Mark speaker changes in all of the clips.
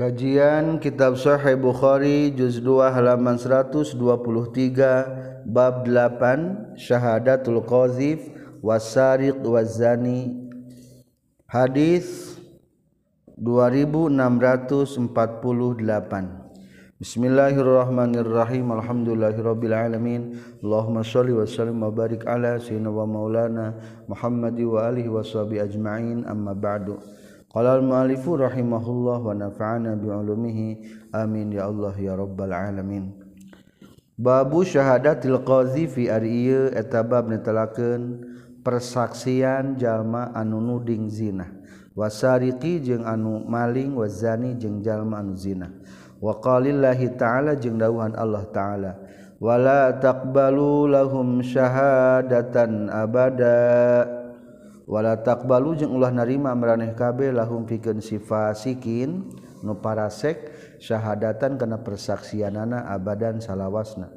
Speaker 1: Kajian Kitab Sahih Bukhari juz 2 halaman 123 bab 8 Syahadatul Qazif wasariq wazani hadis 2648 Bismillahirrahmanirrahim. Alhamdulillahirabbil alamin. Allahumma shalli wa sallim wa barik ala sayyidina wa maulana Muhammadi wa alihi washabi ajmain. Amma ba'du. Qala al-mu'allifu rahimahullah wa nafa'ana bi'ulumihi. Amin ya Allah ya rabbal alamin. Babu syahadatil qazi fi ari ieu eta bab netelakeun persaksian jalma anu nuding zina. Wasariqi jeung anu maling wazani jeung jalma anu zina. Wa qalillahi ta'ala jeung dawuhan Allah ta'ala. Wala taqbalu lahum syahadatan abada. wala takbalu jeung ulah narima maraneh kabeh lahum pikeun si fasikin nu parasek syahadatan kana persaksianana abadan salawasna.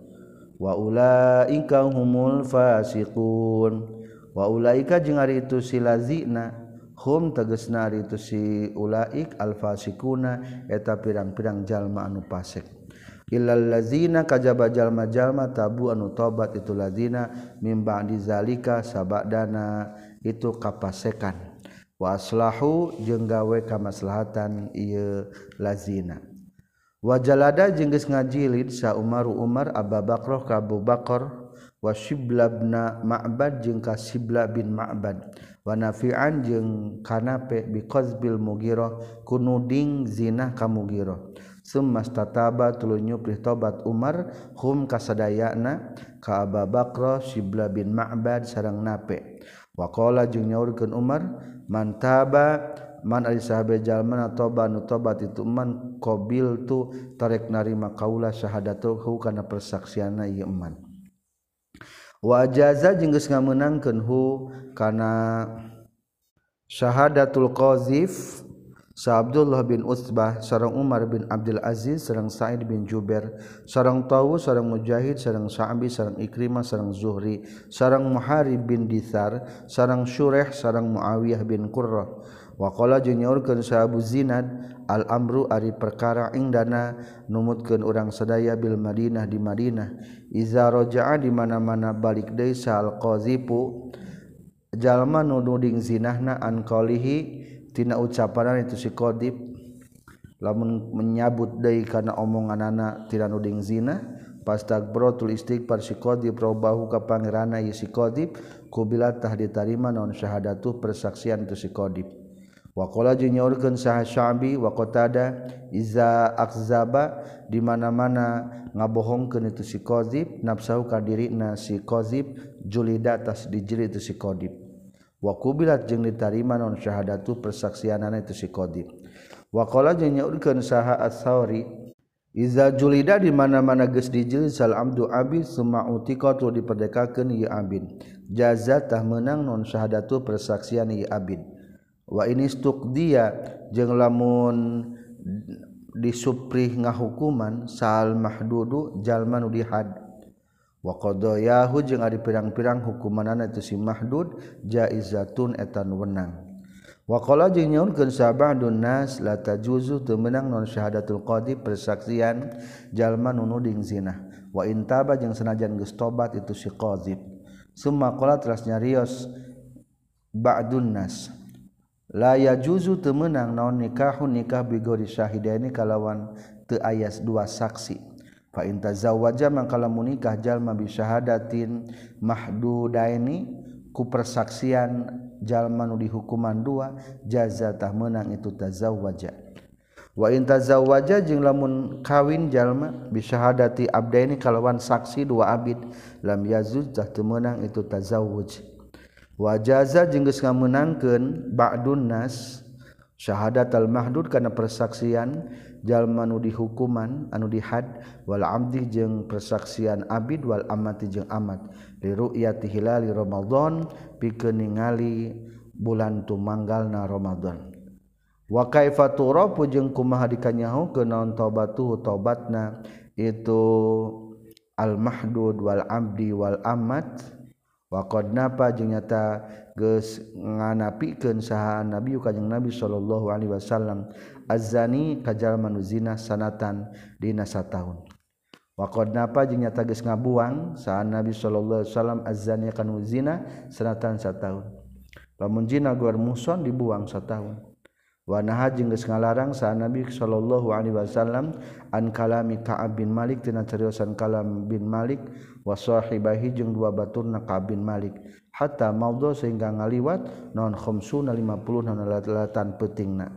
Speaker 1: Wa ulaika humul fasiqun. Wa ulaika jeung ari itu silazina hum tegesna ari itu si ulaik al fasikuna eta pirang-pirang jalma anu fasik illal lazina kajaba jalma-jalma tabu anu tobat itu lazina ba'di zalika sabadana. itu kapasekan. Waslahu jeung gawe kamaslahatan ieu lazina wajalada geus ngajilid sa Umaru Umar Abu Bakar ka Abu Bakar. Wa Ma'bad jeung ka Shibla bin Ma'bad. Wa Nafi'an jeung kanape biqazbil mugiro kunuding zina ka Mughirah. Summas tataba tuluy nyuprih tobat Umar hum kasadayana ka Abu Bakar Shibla bin Ma'bad sareng nape. wakola jeung nyaurkeun Umar mantaba man ari sahabe jalmana toba nu tobat itu man qabil tu tarek narima kaula syahadatuhu kana persaksianna ieu man. Wa ajaza jeung geus ngameunangkeun hu kana syahadatul qazif Sa Abdullah bin Utsbah sareng Umar bin Abdul Aziz sareng Sa'id bin Jubair sareng Tawus sareng Mujahid sareng Sa'bi sareng Ikrimah sareng Zuhri sareng Muharib bin Dithar sareng Syurah sareng Muawiyah bin Qurrah. Waqala jeung nyaurkeun sa Abu Zinad al amru ari perkara ingdana numutkeun urang sadaya bil Madinah di Madinah. Iza raja'a di mana-mana balik deui sa al qazipu jalma nu nuding zinahna an qalihi tina ucapanan itu si qadib lamun menyabut deui kana omongan anak nuding uding zina pastak brotul istighfar si qadib robahu ka pangerana y si Qdib kubilatah ditarima non syahadatu persaksian itu si Qdib wakola jenyaurkeun sah Syabi wa qatada iza akzaba di mana-mana ngabohongkeun itu si qadib nafsahu ka dirina si qadib julida tas dijeri itu si qadib wakubilat jeung ditarima non syahadatu persaksianana itu si qadi waqala jeung nyaurkeun saha as-sauri iza julida di mana-mana geus dijilid sal abdu abid summa utiqatu diperdekakeun ieu abid jazatah meunang non syahadatu persaksian ieu abid wa ini stuqdiya jeung lamun disuprih ngahukuman sal mahdudu jalma nu dihad. waqdoyahu jeung ari pirang-pirang hukumanana itu si mahdud jaizatun etan wenang. Wakola jeung nyaurkeun sabah dunas la tajuzu teu meunang non syahadatul qadi persaksian jalma nu nuding zina wa intaba jeung sanajan geus tobat itu si qadhib. Summa qala teras nyarios ba'dun nas. La yajuzu teu meunang naon nikahun nikah bigori syahidaini kalawan teu ayas dua saksi. Fa'in tazawwaja man mangkala nikah jalma bi syahadatin mahdudaini ku persaksian jalma nu dihukuman dua jazatah menang itu tazawwaja. Wa intazawaja jeung lamun kawin jalma bi syahadati abdaini kalawan saksi dua abid lam yazuz tah teu meunang itu tazawuj wa jaza jeung geus ngamenangkeun ba'dun nas syahadat al-mahdud karena persaksian jalma nu dihukuman anu dihad wal abdi jeung persaksian abid wal amati jeung amat. Li ru'yati hilali ramadan pikeun ningali bulan tumanggalna ramadan. Wa kaifa turafu jeung kumaha dikanyaho naon taubatu taubatna? Itu al-mahdud wal abdi wal amat. waqad napa jeung nyata geus nganapikeun saha nabi kanjing nabi sallallahu alaihi wasallam azani kajal manuzina sanatan dina sataun. Waqad napa jeung nyata geus ngabuang saha nabi sallallahu alaihi wasallam azani kanu zina sanatan sataun. Lamun zina guar muson dibuang sataun. Wanaha jeung geus ngalarang sa Nabi sallallahu alaihi wasallam an kalami Ka'ab bin Malik tina cariosan kalam bin Malik wa sahibahi jeung dua baturna Ka'ab bin Malik. Hatta maudhu sehingga ngaliwat naon khamsuna 50 naon lalatan peutingna.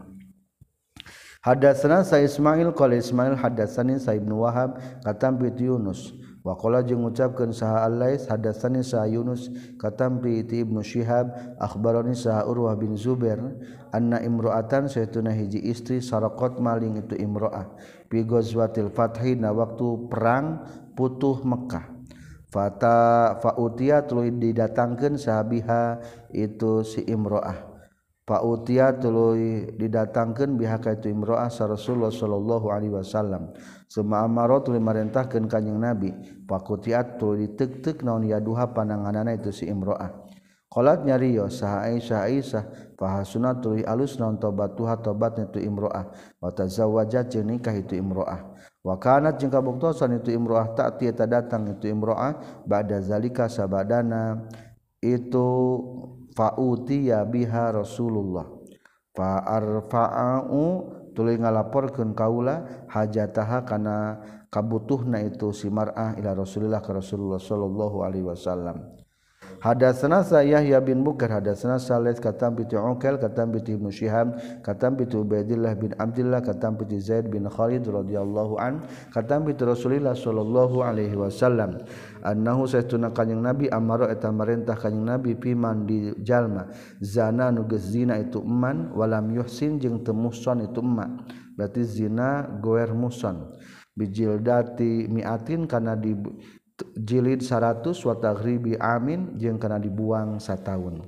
Speaker 1: Hadatsana sa Ismail qala Ismail hadatsani sa Ibnu Wahab katam bi Yunus Wakola jeung ngucapkeun saha Allais hadasani sa Yunus katampi ti ibnu Syihab akhbaroni saha Urwah bin Zubair anna imro'atan saytuna hiji istri sarakot maling itu imro'ah fi ghazwatil fathi na waktu perang putuh Mekah Fata fa'utia tuluy didatangkeun sahabiha itu si imro'ah. Pautia tuluy didatangkeun bihaka itu imro'ah sa Rasulullah sallallahu alaihi wasallam. Suma amaro tuluy marintahkeun kanjing Nabi, pakutiat tuluy ditek-tek naon yaduha pananganana itu si imro'ah. Qalat nyariyo saha Aisyah Aisyah fahasuna tuluy alus naon tobatuha tobatna itu imro'ah wa tazawwaja jeung nikah itu imro'ah. Wa kanat jeung kabuktosan itu imro'ah tak tieta datang itu imro'ah ba'da zalika sabadana itu fautiya biha Rasulullah. Faarfa'u tuluy ngalaporkeun kaula hajataha kana kabutuhna itu si mar'ah ila Rasulillah ka Rasulullah sallallahu alaihi wasallam. Hadatsana Sayyah ya bin Bukar hadatsana Salih katam bi Uqal katam bi Ibnu Syihab katam bi Ubaidillah bin Abdullah katam bi Zaid bin Khalid radhiyallahu an katam bi Rasulillah sallallahu alaihi wasallam. Annahu saytuna kanjing Nabi amaro eta marintah kanjing Nabi piman di jalma. Zana nu geus zina itu eman walam yuhsin jeung teu muhsan itu emak. Berarti zina goer muhsan bijil dati miatin kana di jilid 100 watahribi amin jeung kana dibuang sataun.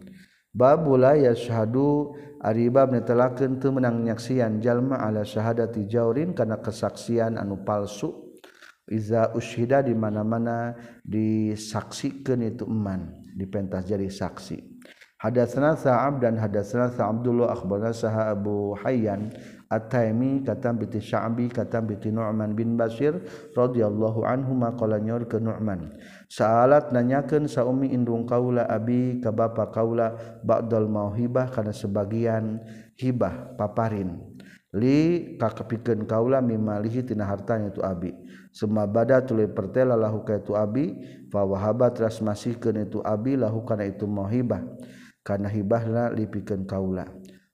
Speaker 1: Babula yashhadu ari bab netelakeun teu menang nyaksian jalma ala syahadati jaurin kana kesaksian anu palsu. Iza ushida di mana-mana disaksikeun itu eman dipentas jadi saksi. Hadatsana Sa'ab dan hadatsana Sa'abdullah akhbarana Saha Abu Hayyan At-Taimi katam biti Sya'bi katam biti Nu'man bin Basir radhiyallahu anhu maqala nyor ke Nu'man. Sa'alat nanyakeun sa ummi indung kaula abi ka bapa kaula ba'dal mauhibah kana sebagian hibah paparin. Li kakepikeun kaula mimalihi tina hartanya tu abi. Semua bada tuluy pertela lahu ka itu abi fa wahaba teras masihkeun itu abi lahu kana itu mauhibah. Kana hibahna lipikeun kaula.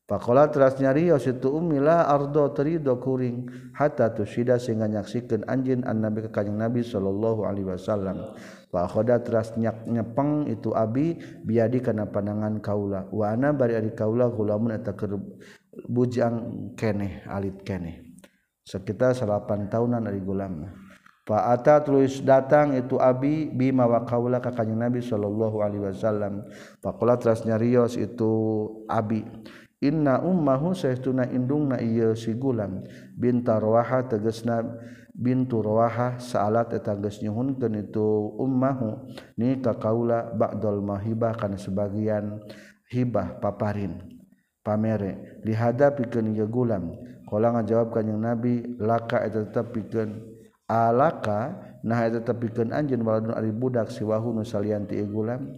Speaker 1: Pakola teras nyarios itu umila ardo terido kuring hatta tusida sehingga nyaksikan anjin an nabi ke kanjeng nabi sallallahu alaihi wasallam. Pakhoda teras nyak nyepeng itu abi biadi kana pandangan kaula. Wa ana bari ari kaula gulamun eta keur bujang kene alit kene. Sekitar 8 tahunan ari gulam. Fa ata tulis datang itu abi bima wa kaula ka nabi sallallahu alaihi wasallam. Pakola teras nyarios itu abi inna ummahu sayahtuna indungna ieu si gulam binta rawaha tegasna bintu rawaha saalat eta geus nyuhunkeun itu ummahu. Ni ka kaula ba'dal mahibah kana sebagian hibah paparin. Pamere dihadapikeun ieu gulam qala ngajawab kanjing nabi laka eta tetep pikeun alaka nah eta tetep pikeun anjeun waladun ari budak siwahu nu salian ti gulam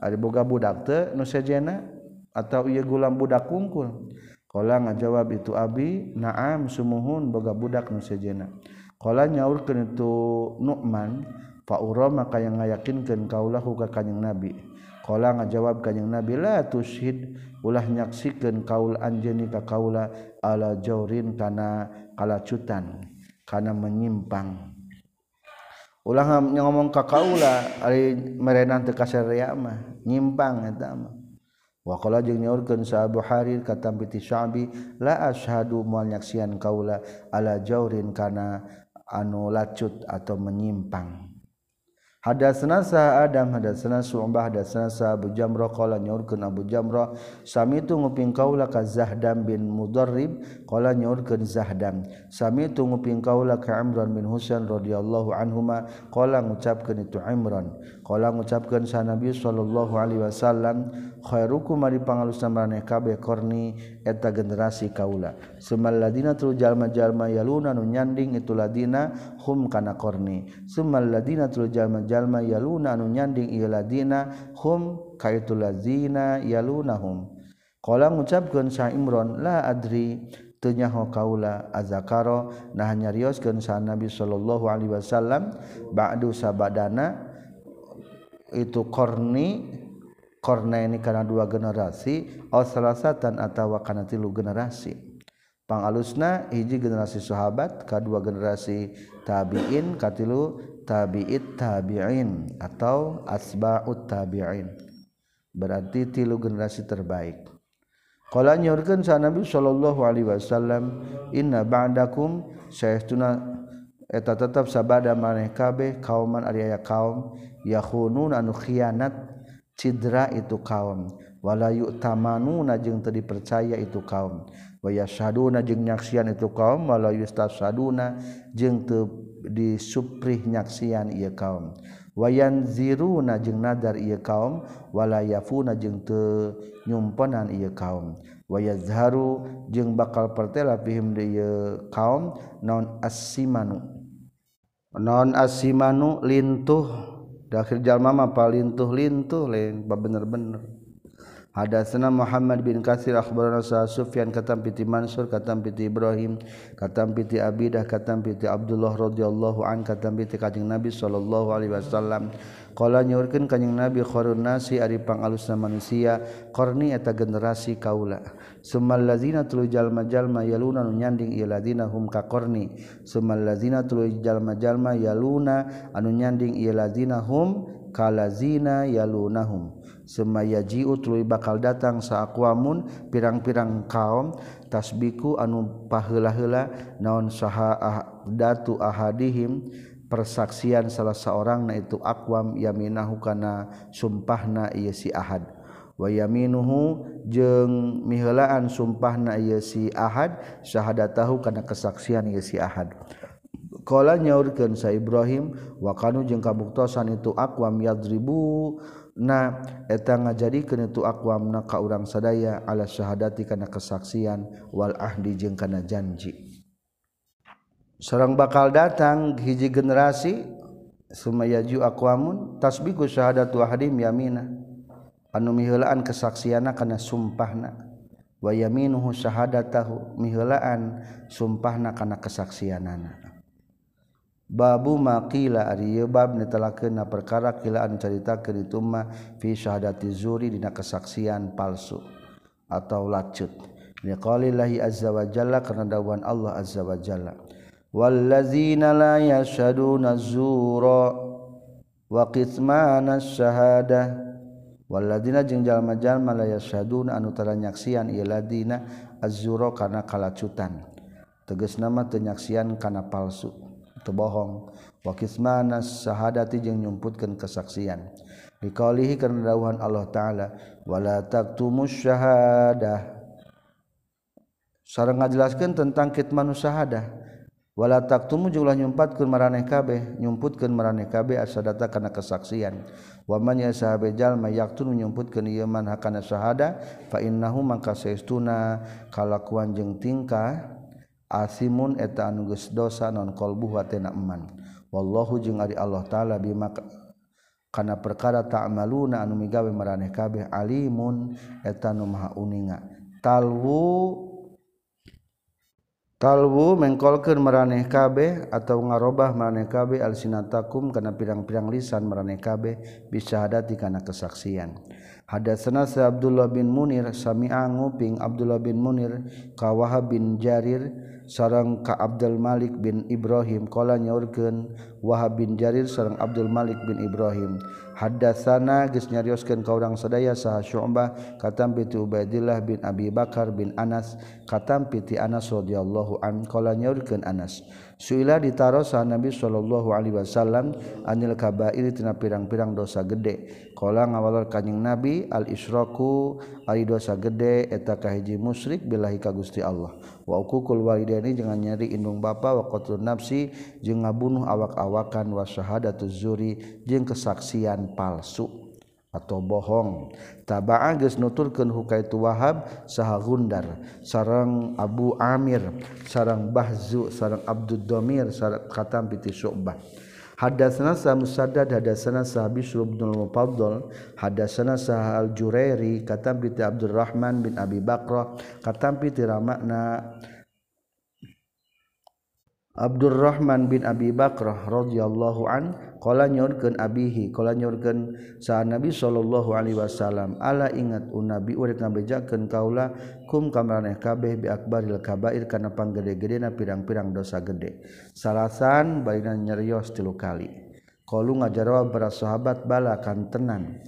Speaker 1: ari boga budak teu nu sejena atau ia gulam budak kungkul. Kala ngajawab itu abi naam sumuhun boga budak nu sejena. Kala nyaurkeun itu Nu'man fa maka yang ngayakinkeun kaulahu ka kanjing Nabi. Kala ngajawab kanjing Nabi la tusyid ulah nyaksikeun kaul anjeun ka kaula ala jaurin kana kalacutan kana menyimpang. Ulah ngomong ka kaula ari merenang teu kasareama nyimpang eta mah. Wakola jeung nyaurkeun sa Abu Harir katam piti Syabi la asyhadu moal nyaksian kaula ala jaurin kana anu lacut atau menyimpang. ada sa Adam hadatsna Su'bah hadatsna sa Abu Jamrah qala nyaurkeun Abu Jamrah sami tu nguping kaula ka Zahdam bin Mudarrib qala nyaurkeun Zahdam. Sami tu nguping kaula ka Imran bin Husain radhiyallahu anhuma qala ngucapkeun itu Imran. Qala ngucapkeun sa Nabi sallallahu alaihi wasallam khairukum ari pangalusna maraneh kabeh korni eta generasi kaula. Sumal ladina tulujalma jalma yaluna nu nyanding itu ladina hum kana korni. Summa ladina tul jalma jalma yaluna anu nyanding ieu ladina hum kaitul ladina yalunahum qala ngucapkeun sa imron la adri tenyaho kaula azakaro nah nyarioskeun sa nabi sallallahu alaihi wasallam ba'du sabadana itu korni korna ini karena dua generasi atau salasatan atau karena tilu generasi. pangalusna hiji generasi sahabat kedua generasi tabiin katilu tabi'it tabi'in atau asba'ut tabi'in. Berarti tilu generasi terbaik. Qala nyorkeun sa nabi sallallahu alaihi wasallam inna ba'dakum sayastuna eta tetap sabada maneh kabeh kauman ari aya kaum yakhunun anu khianat cidra itu kaum. wala yu'tamanuna jeung teu dipercaya itu kaum. Wa yasyaduna jeung nyaksian itu kaum. Wala yustasaduna jeung teu disuprih nyaksian ieu kaum. Wayan ziru jeung nadar ieu kaum. Wala yafuna jeung teu nyumpenan ieu kaum. Wayazharu jeung bakal pertela fihim ieu kaum. Non asimanu. Non asimanu lintuh. Dakhir jalma mah palintuh lintuh lain bener-bener. Hadatsana Muhammad bin Katsir akhbarana Sa Sufyan katam piti Mansur katam piti Ibrahim katam piti Abidah katam piti Abdullah radhiyallahu an katam piti Kanjeng Nabi sallallahu alaihi wasallam. Qala nyaurkeun Kanjeng Nabi khairun nasi ari pangalusna manusia qarni eta generasi kaula. Summal ladzina tulu jalma-jalma yaluna nu nyanding ieu ladzina hum ka qarni summal ladzina tulu jalma-jalma yaluna anu nyanding ieu ladzina hum kalazina yalunahum semaya jiu tuluy bakal datang saakwamun pirang-pirang kaum. Tasbiku anu pahela-hela naon saha ah, datu ahadihim. Persaksian salah seorang na itu akwam yaminahu kana sumpahna ieu si ahad. Wa yaminuhu jeung mihelaan sumpahna ieu si ahad syahadatahu kana kesaksian ieu si ahad. Qala nyaurkeun sa Ibrahim wa kanu jeung kabuktosan itu akwam yadribu na etang ngajadi itu akuam na ka urang sadaya ala syahadati kana kesaksian wal ahdi jeung kana janji. Sarang bakal datang hiji generasi sumayaju akuamun tasbiku syahadatu ahdim yamina anu miheulaan kesaksiana kana sumpahna. Wa yaminuhu syahadatahu miheulaan sumpahna kana kesaksianana. Babu makila ari bab na perkara kila anu caritakeun itu mah fi syahadati zuri dina kesaksian palsu atau lacut. Liqaulillahi azza wa jalla karena dawuhan Allah azza wa jalla. Wallazina la yashaduna zura wa qismana syahada walladzina jeung jalma-jalma la yashaduna anu tara nyaksian ieu ladina azzura kana kalacutan. Tegas nama tenyaksian kana palsu. bohong. Wakismana syahadati jeung nyumputkeun kesaksian. Liqaulihi karena dawuhan Allah taala wala taktumus syahadah sareng ngajelaskeun tentang kitman syahadah wala taktumu jeung ulah nyumpatkeun maraneh kabeh. Nyumputkeun maraneh kabeh asadata kana kesaksian. Wa man yasahabe jalma yaktun nyumputkeun ieu man hakana syahadah fa innahu mangka saestuna. Kalakuan jeung tingkah asimun eta anu geus dosa non qolbu wa tena wallahu jeung ari Allah taala bima kana perkara ta'maluna anu migawe maraneh kabeh alimun eta nu maha uninga. Talwu talwu mengkolkeun maraneh kabeh atau ngarobah maraneh kabeh alsinatakum kana pirang-pirang lisan maraneh kabeh bisyahadati kana kesaksian. Hadatsana Abdullah bin Munir sami'a nguping Abdullah bin Munir ka Wahab bin Jarir sarang ka Abdul Malik bin Ibrahim. Qala nyaurkeun Wahab bin Jarir sareng Abdul Malik bin Ibrahim. Haddatsana geus nyarioskeun ka urang sadaya saha Syu'bah katampi ti Ubaidillah bin Abi Bakar bin Anas katampi ti Anas radhiyallahu an qala nyaurkeun Anas. Suila ditarosa Nabi Shallallahu Alaihi Wasallam anil kabair tina pirang-pirang dosa gede. Kala ngawalor kanjing Nabi al isroku ari dosa gede eta kahiji musyrik billahi ka Gusti Allah. Wa uqul walidaini jangan nyari indung bapa wa qatlun nafsi jeung ngabunuh awak-awakan wa syahadatuz zuri jeung kesaksian palsu. atau bohong. Taba geus nuturkeun hukaitu Wahab saha Gundar sareng Abu Amir sareng Bahzu sareng Abdul Domir sareng katam piti Syu'bah. Hadatsana sa Musaddad hadatsana sa Bishr bin Mufaddal hadatsana sa Al-Jurairi katam piti Abdurrahman bin Abi Bakrah katam piti Ramakna Abdurrahman bin Abi Bakrah radhiyallahu an qala nyorkeun abihi qala nyorkeun sa Nabi sallallahu alaihi wasallam ala ingat unabi urip ngabejakeun kaula kum kamaraneh kabeh bi akbaril kabair kana panggede-gedena pirang-pirang dosa gede. Salasan barina nyerios tilu kali. Qalu ngajarwa para sahabat bala kan tenan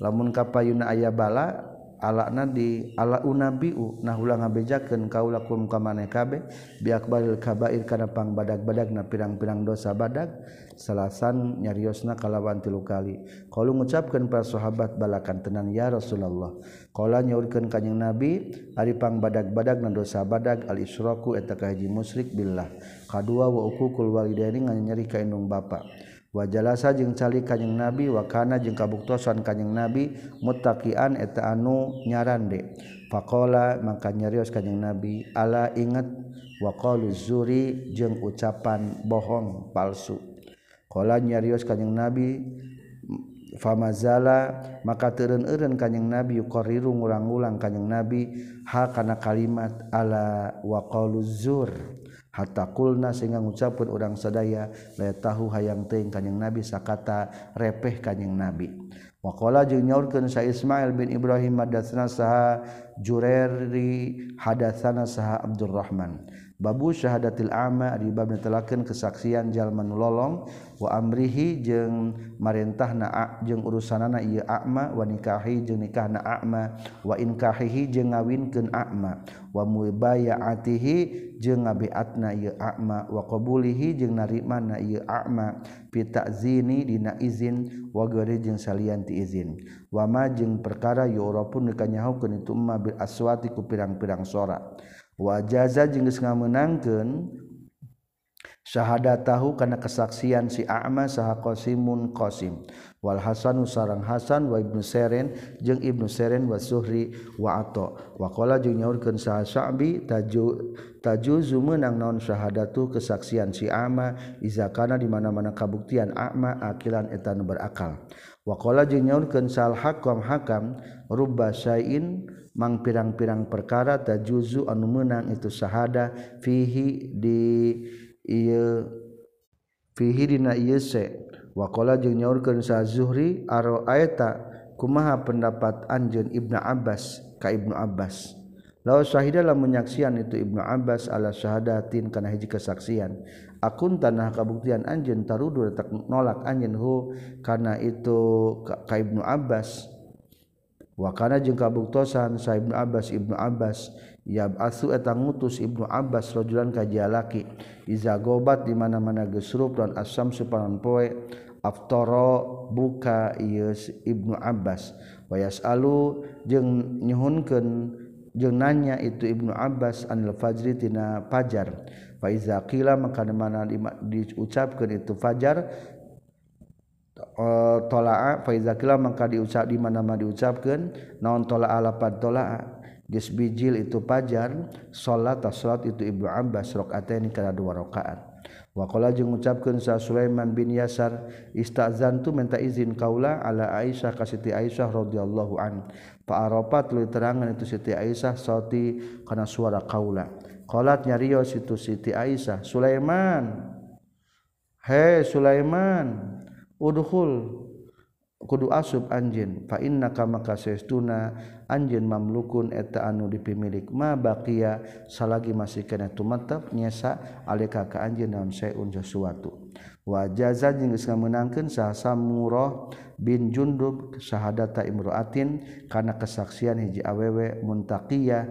Speaker 1: lamun kapayuna aya bala ala nadi ala unabiu nah ulang ngabejakeun kaulakum ka maneh kabeh biakbaril kabair kana pang badag-badagna pirang-pirang dosa badag. Salasan nyariosna kalawan tilu kali. Kalau ngucapkeun para sahabat balakan tenan ya Rasulullah. Kala nyaurkeun ka nabi ari pang badag-badagna dosa badag al isyraku eta kahaji musyrik billah. Kadua wa uququl walidaini nganyeri ka indung bapa. wajalasa jeung cali kanyeng nabi wakana jeung kabuktosan kanyeng nabi mutakian eta anu nyarande. Faqala maka nyarios kanyeng nabi ala ingat waqalu zuri jeung ucapan bohong palsu. Qala nyarios kanyeng nabi famazala maka teureun-eureun kanyeng nabi yuqarriru ngulang-ulang kanyeng nabi ha kana kalimat ala waqalu zur. hatakulna sehingga ngucapun orang sadaya lay tahu hayang teing kanyang nabi sakata repeh kanyang nabi. Wakola jeung nyaurkeun sa Ismail bin Ibrahim hadatsana saha Jureri hadatsana saha Abdurrahman. babu syahadatil ama di bab netelakeun kesaksian jalma nu lolong wa amrihi jeung marentahna jeung urusanana ieu a'ma wa nikahi jeung nikahna a'ma wa inkahihi jeung ngawinkeun a'ma wa mubaya'atihi jeung ngabeatna ieu a'ma wa qabulihi jeung narimana ieu a'ma fi ta'zini dina izin wa gari jeung salian ti izin. Wa ma jeung perkara yurapun dikanyahukeun itu ma bil aswati ku pirang-pirang sora. wajaza jengges nga menangkan syahada tahu karena kesaksian si A'ma saha Qasimun Qasim. Wal Hasan sarang Hasan wa Ibnu Seren jeung Ibnu Seren wa Zuhri wa Atha wa qala jeung nyaurkeun saha Sa'bi taju tajuzu meunang naon syahadatu kesaksian si A'ma? Iza kana di mana-mana kabuktian A'ma akilan eta nu berakal. Wa qala jeung nyaurkeun sal Hakam Hakam rubba syai'in mang pirang-pirang perkara tajuzu anu meunang itu syahada fihi di ieu fihi dina ieu wakola jeung nyaurkeun sa Zuhri aro ayata kumaha pendapat anjeun Ibnu Abbas ka Ibnu Abbas? Law syahida lamun menyaksian itu Ibnu Abbas ala syahadatin kana hiji kesaksian. Akun tanah kabuktian anjeun tarudu tak nolak anjeun hu kana itu ka Ibnu Abbas wakana jeung kabuktosan sa Ibnu Abbas Ibnu Abbas yab asu eta ngutus Ibnu Abbas rajulan ka jalaki iza gobat di mana-mana gesrup dan asam supanan poe aftara buka ieu Ibnu Abbas. Wa yasalu jeung nyuhunkeun jeung nanya itu Ibnu Abbas anil fajri tina fajar. Fa iza qila maka mana diucapkeun itu fajar Eh, tolaa faizakila maka diucap di mana mana diucapkan naon tolaa lapan tolaa geus bijil itu pajar salat salat itu Ibnu Abbas rakaataini kana dua rakaat. Wa qala jeung ngucapkeun sa Sulaiman bin Yasar istazantu minta izin kaula ala Aisyah ka Siti Aisyah radhiyallahu an. Fa arafa tuluy terangan itu Siti Aisyah sauti kana suara kaula. Qalat nyarios itu Siti Aisyah Sulaiman Hei Sulaiman udhul. Kudu asub anjin fa innaka maka kasestuna anjin mamlukun eta anu dipimilik. Ma baqiya salagi masih kana tumatap nyesa alika ka anjin naon saeun sesuatu. Wa jaza jeung geus ngameunangkeun saha samurah bin jundub syahadata imraatin kana kesaksian hiji awewe muntaqiyah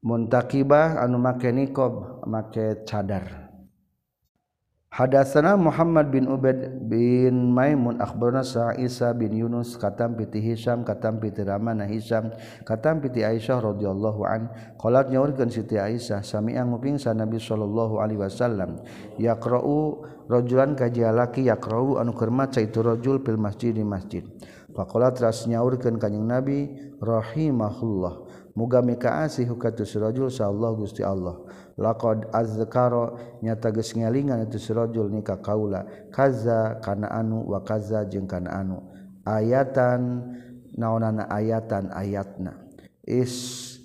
Speaker 1: muntakibah anu make nikob make cadar. Hadatsana Muhammad bin Ubaid bin Maimun akhbarna Sa'isa bin Yunus katam piti Hisam katam piti Ramana Hisham katam piti Aisyah radhiyallahu an. Qalat nyaurkeun Siti Aisyah sami'a nguping sa Nabi sallallahu alaihi wasallam yaqra'u rajulan ka jalaki yaqra'u anu keur maca itu rajul fil masjid di masjid. Faqalat ras nyaurkeun kanjing Nabi rahimahullah. Muga mika asih ka tu rajul sa Allah Gusti Allah. laqad azkara nyata geus ngelingan itu sirajul ni ka kaula. Kaza kana anu wa kaza jeung kana anu. Ayatan naonana ayatan ayatna. Is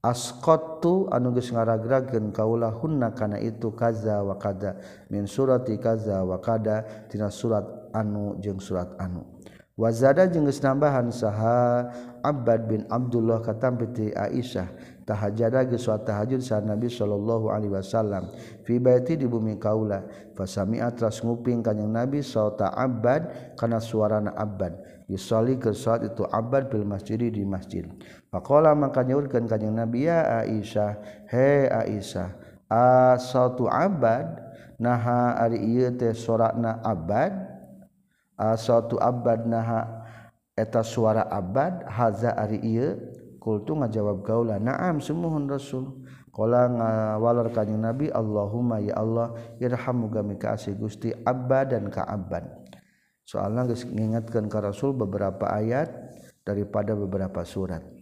Speaker 1: asqattu anu geus ngaragrageun kaula hunna kana itu kaza wa kada. Min surati kaza wa kada tina surat anu jeung surat anu. Wazada jeung geus nambahan saha Abbad bin Abdullah katam piti Aisyah. tahajada geus wa tahajud sa Nabi sallallahu alaihi wasallam. Fi baiti di bumi kaula. Fasami'a tras nguping kanjing Nabi sauta abad kana suarana abad. Yusolli ke salat itu abad fil masjid di masjid. Faqala maka nyaurkeun kanjing Nabi ya Aisyah he Aisyah asautu abad naha ari ieu teh sorakna abad? Asautu abad naha eta suara abad haza ari ieu? kultu ngajawab gaula naam sumuhun rasul. Qala ngawalar kanjing nabi Allahumma ya Allah irham muga mikasih Gusti abba dan ka abban. Soalnya ngingatkan ke rasul beberapa ayat daripada beberapa surat.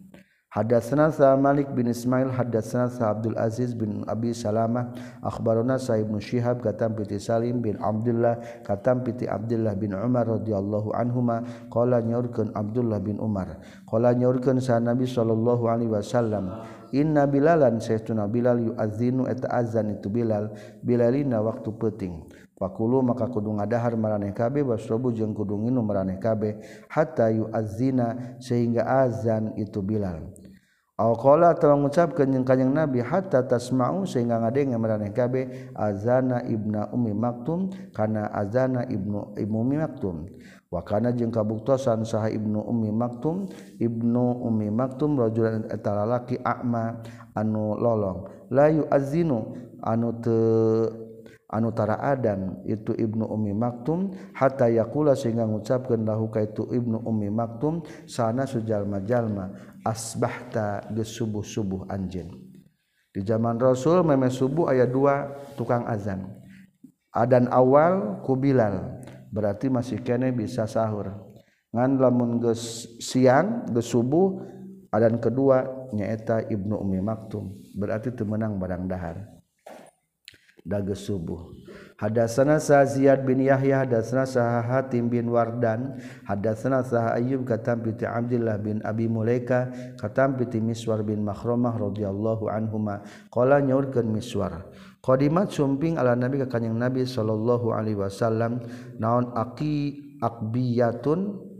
Speaker 1: Hadatsana Malik bin Ismail hadatsana Abdul Aziz bin Abi Salamah. Akhbarana Sa'ib bin Syihab katam piti Salim bin Abdullah katam piti Abdullah bin Umar radhiyallahu anhuma. Qala nyaurkeun Abdullah bin Umar. Qala nyaurkeun sa Nabi sallallahu alaihi wasallam inna bilalan saytuna Bilal yu'azzinu eta azan itu Bilal bilalina waktu penting Pakulu maka kudu ngadahar maraneh kabeh wasrobu jeung kudu nginum maraneh kabeh hatta yu'azzina sehingga azan itu Bilal. Awqala telah mengucapkan yang kanyang Nabi hatta tasma'u sehingga ngadeng yang meraneh kabe azana ibna ummi maktum karena azana ibnu ibnu ummi maktum. Wa kana jeung kabuktosan saha ibnu ummi maktum ibnu ummi maktum rajulan eta lalaki a'ma anu lolong. La yu'azzinu anu teu anu tara adan itu ibnu ummi maktum hatta yaqula sehingga ngucapkeun lahu ka itu ibnu ummi maktum sana sujalma-jalma asbahta geus subuh-subuh anjeun di zaman Rasul meme subuh ayat dua tukang azan. Adan awal ku Bilal. Berarti masih kene bisa sahur. Ngan lamun geus siang geus subuh adan kedua nyaeta Ibnu Ummi Maktum. Berarti teu meunang barang dahar dage subuh. Hadatsana sa Ziyad bin Yahya hadatsana sa Hatim bin Wardan hadatsana sa Ayyub katam bi Abdullah bin Abi Mulaika katam bi Miswar bin Makhromah radhiyallahu anhuma. Qala nyaurkeun Miswar qadimat sumping ala Nabi ka kanjing Nabi sallallahu alaihi wasallam naon aqi akbiyatun?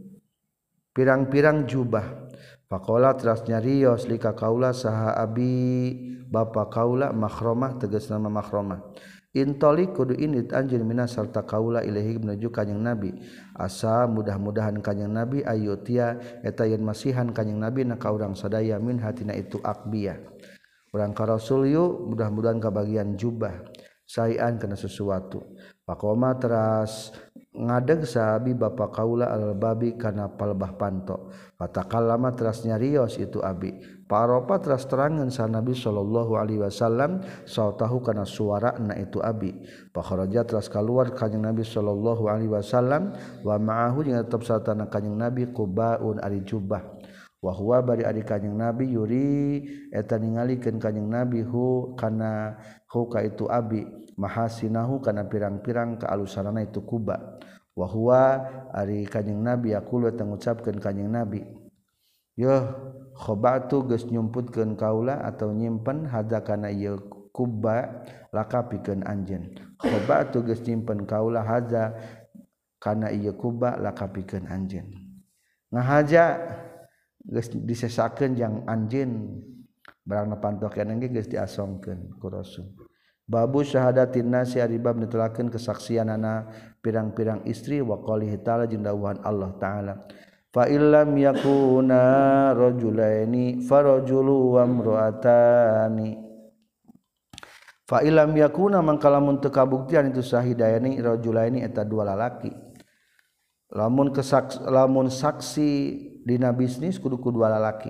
Speaker 1: Pirang-pirang jubah. Pakola terasnya Rios lika kaula saha abi bapa kaula makromah tegas nama makromah. Intoli kudu init anjir mina serta kaula ilahi menuju kanyang Nabi. Asa mudah-mudahan kanyang Nabi ayutia etayen masihan kanyang Nabi na urang sadaya min hatina itu akbiyah. Urang ka Rasul mudah-mudahan kabagian jubah. sayan kena sesuatu. pakoma teras ngadeg sahabi bapa Kaula al-babi kana palbah panto. Patakal lama teras nyarios itu abi. Paropa teras terangan sa Nabi sallallahu Alaihi Wasallam sautahu kana suara na itu abi. Pakharaja teras keluar kanjing Nabi sallallahu Alaihi Wasallam wa ma'ahu jeung tetep satana kanjing Nabi Qubaun ari jubah. wahwa bari ari kanjing nabi yuri eta ningalikeun kanjing nabi hu kana hu ka itu abi mahasinahu kana pirang-pirang kaalusanana itu kuba. Wahwa ari kanjing nabi yaqulu eta ngucapkeun kanjing nabi. Yo khobatu geus nyumputkeun kaula atau nyimpen hadza kana ieu kuba lakapikeun anjeun. Khobatu geus nyimpen kaula hadza kana ieu kuba lakapikeun anjeun. Ngahaja disesakan yang anjin barang pantokan yang geus diasongkeun ku rasul. Babu syahadatin nasi ari bab nitulakeun kesaksianana pirang-pirang istri wa taala jeung dawuhan Allah taala. Fa illam yakuna rajulaini farajulu wa fa illam yakuna mangkalamun teu kabuktian itu sahidayani rajulaini eta dua lalaki. Lamun kesaks lamun saksi dina bisnis kudu dua lalaki.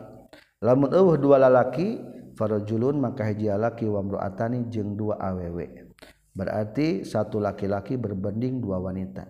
Speaker 1: Lamun eueuh dua lalaki farajulun maka hiji lalaki wamroatani jeung dua awewe berarti satu laki-laki berbanding dua wanita.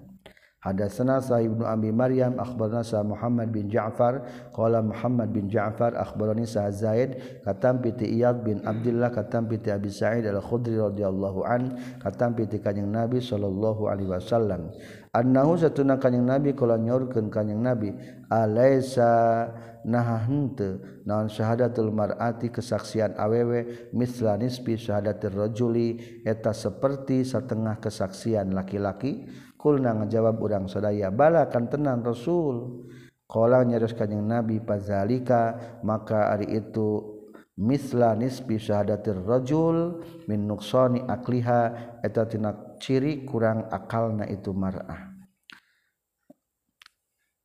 Speaker 1: Hadatsana Sa'ib bin Abi Maryam akhbarana sa Muhammad bin Ja'far qala Muhammad bin Ja'far akhbarani sa Zaid katam piti Iyad bin Abdullah katam piti Abi Sa'id Al-Khudri radhiyallahu an katam piti kanjing Nabi sallallahu alaihi wasallam annahu satuna kanjing Nabi kala nyorkeun kanjing Nabi alaisa nah henteu naon syahadatul mar'ati kesaksian awewe misla nisbi syahadatir rajuli. Eta seperti setengah kesaksian laki-laki. Kulna ngajawab urang sadaya bala kan tenang Rasul. Qala nyaros kanjing Nabi pazalika maka ari itu misla nisbi syahadatir rajul min nuqsani akliha. Eta tina ciri kurang akalna itu mar'ah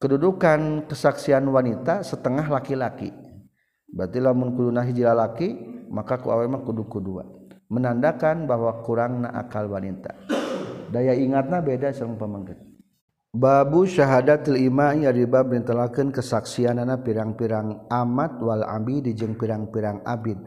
Speaker 1: kedudukan kesaksian wanita setengah laki-laki. Berarti lamun kuduna hiji laki maka ku awe mah kudu kudua menandakan bahwa kurangna akal wanita. Daya ingatna beda sareng pamangget babu syahadatul imai ari bab nentelakeun kesaksianana pirang-pirang amat wal abid jeung pirang-pirang abid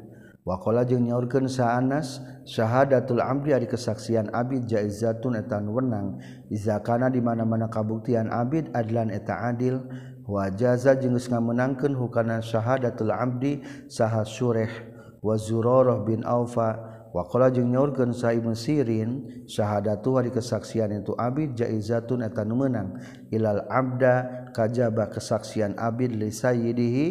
Speaker 1: wakola jeung nyaurkeun saanas syahadatul abdi ari kesaksian abid jaizatun etan wenang. Iza kana di mana-mana kabuktian abid adlan eta adil. Wa jaza jeung geus ngamenangkeun hukana syahadatul abdi saha sureh wa zurarah bin aufa. Wakola jeung nyaurkeun sa Ibnu Sirin syahadatu hari kesaksian itu abid jaizatun eta nu meunang ilal abda kajaba kesaksian abid li sayyidihi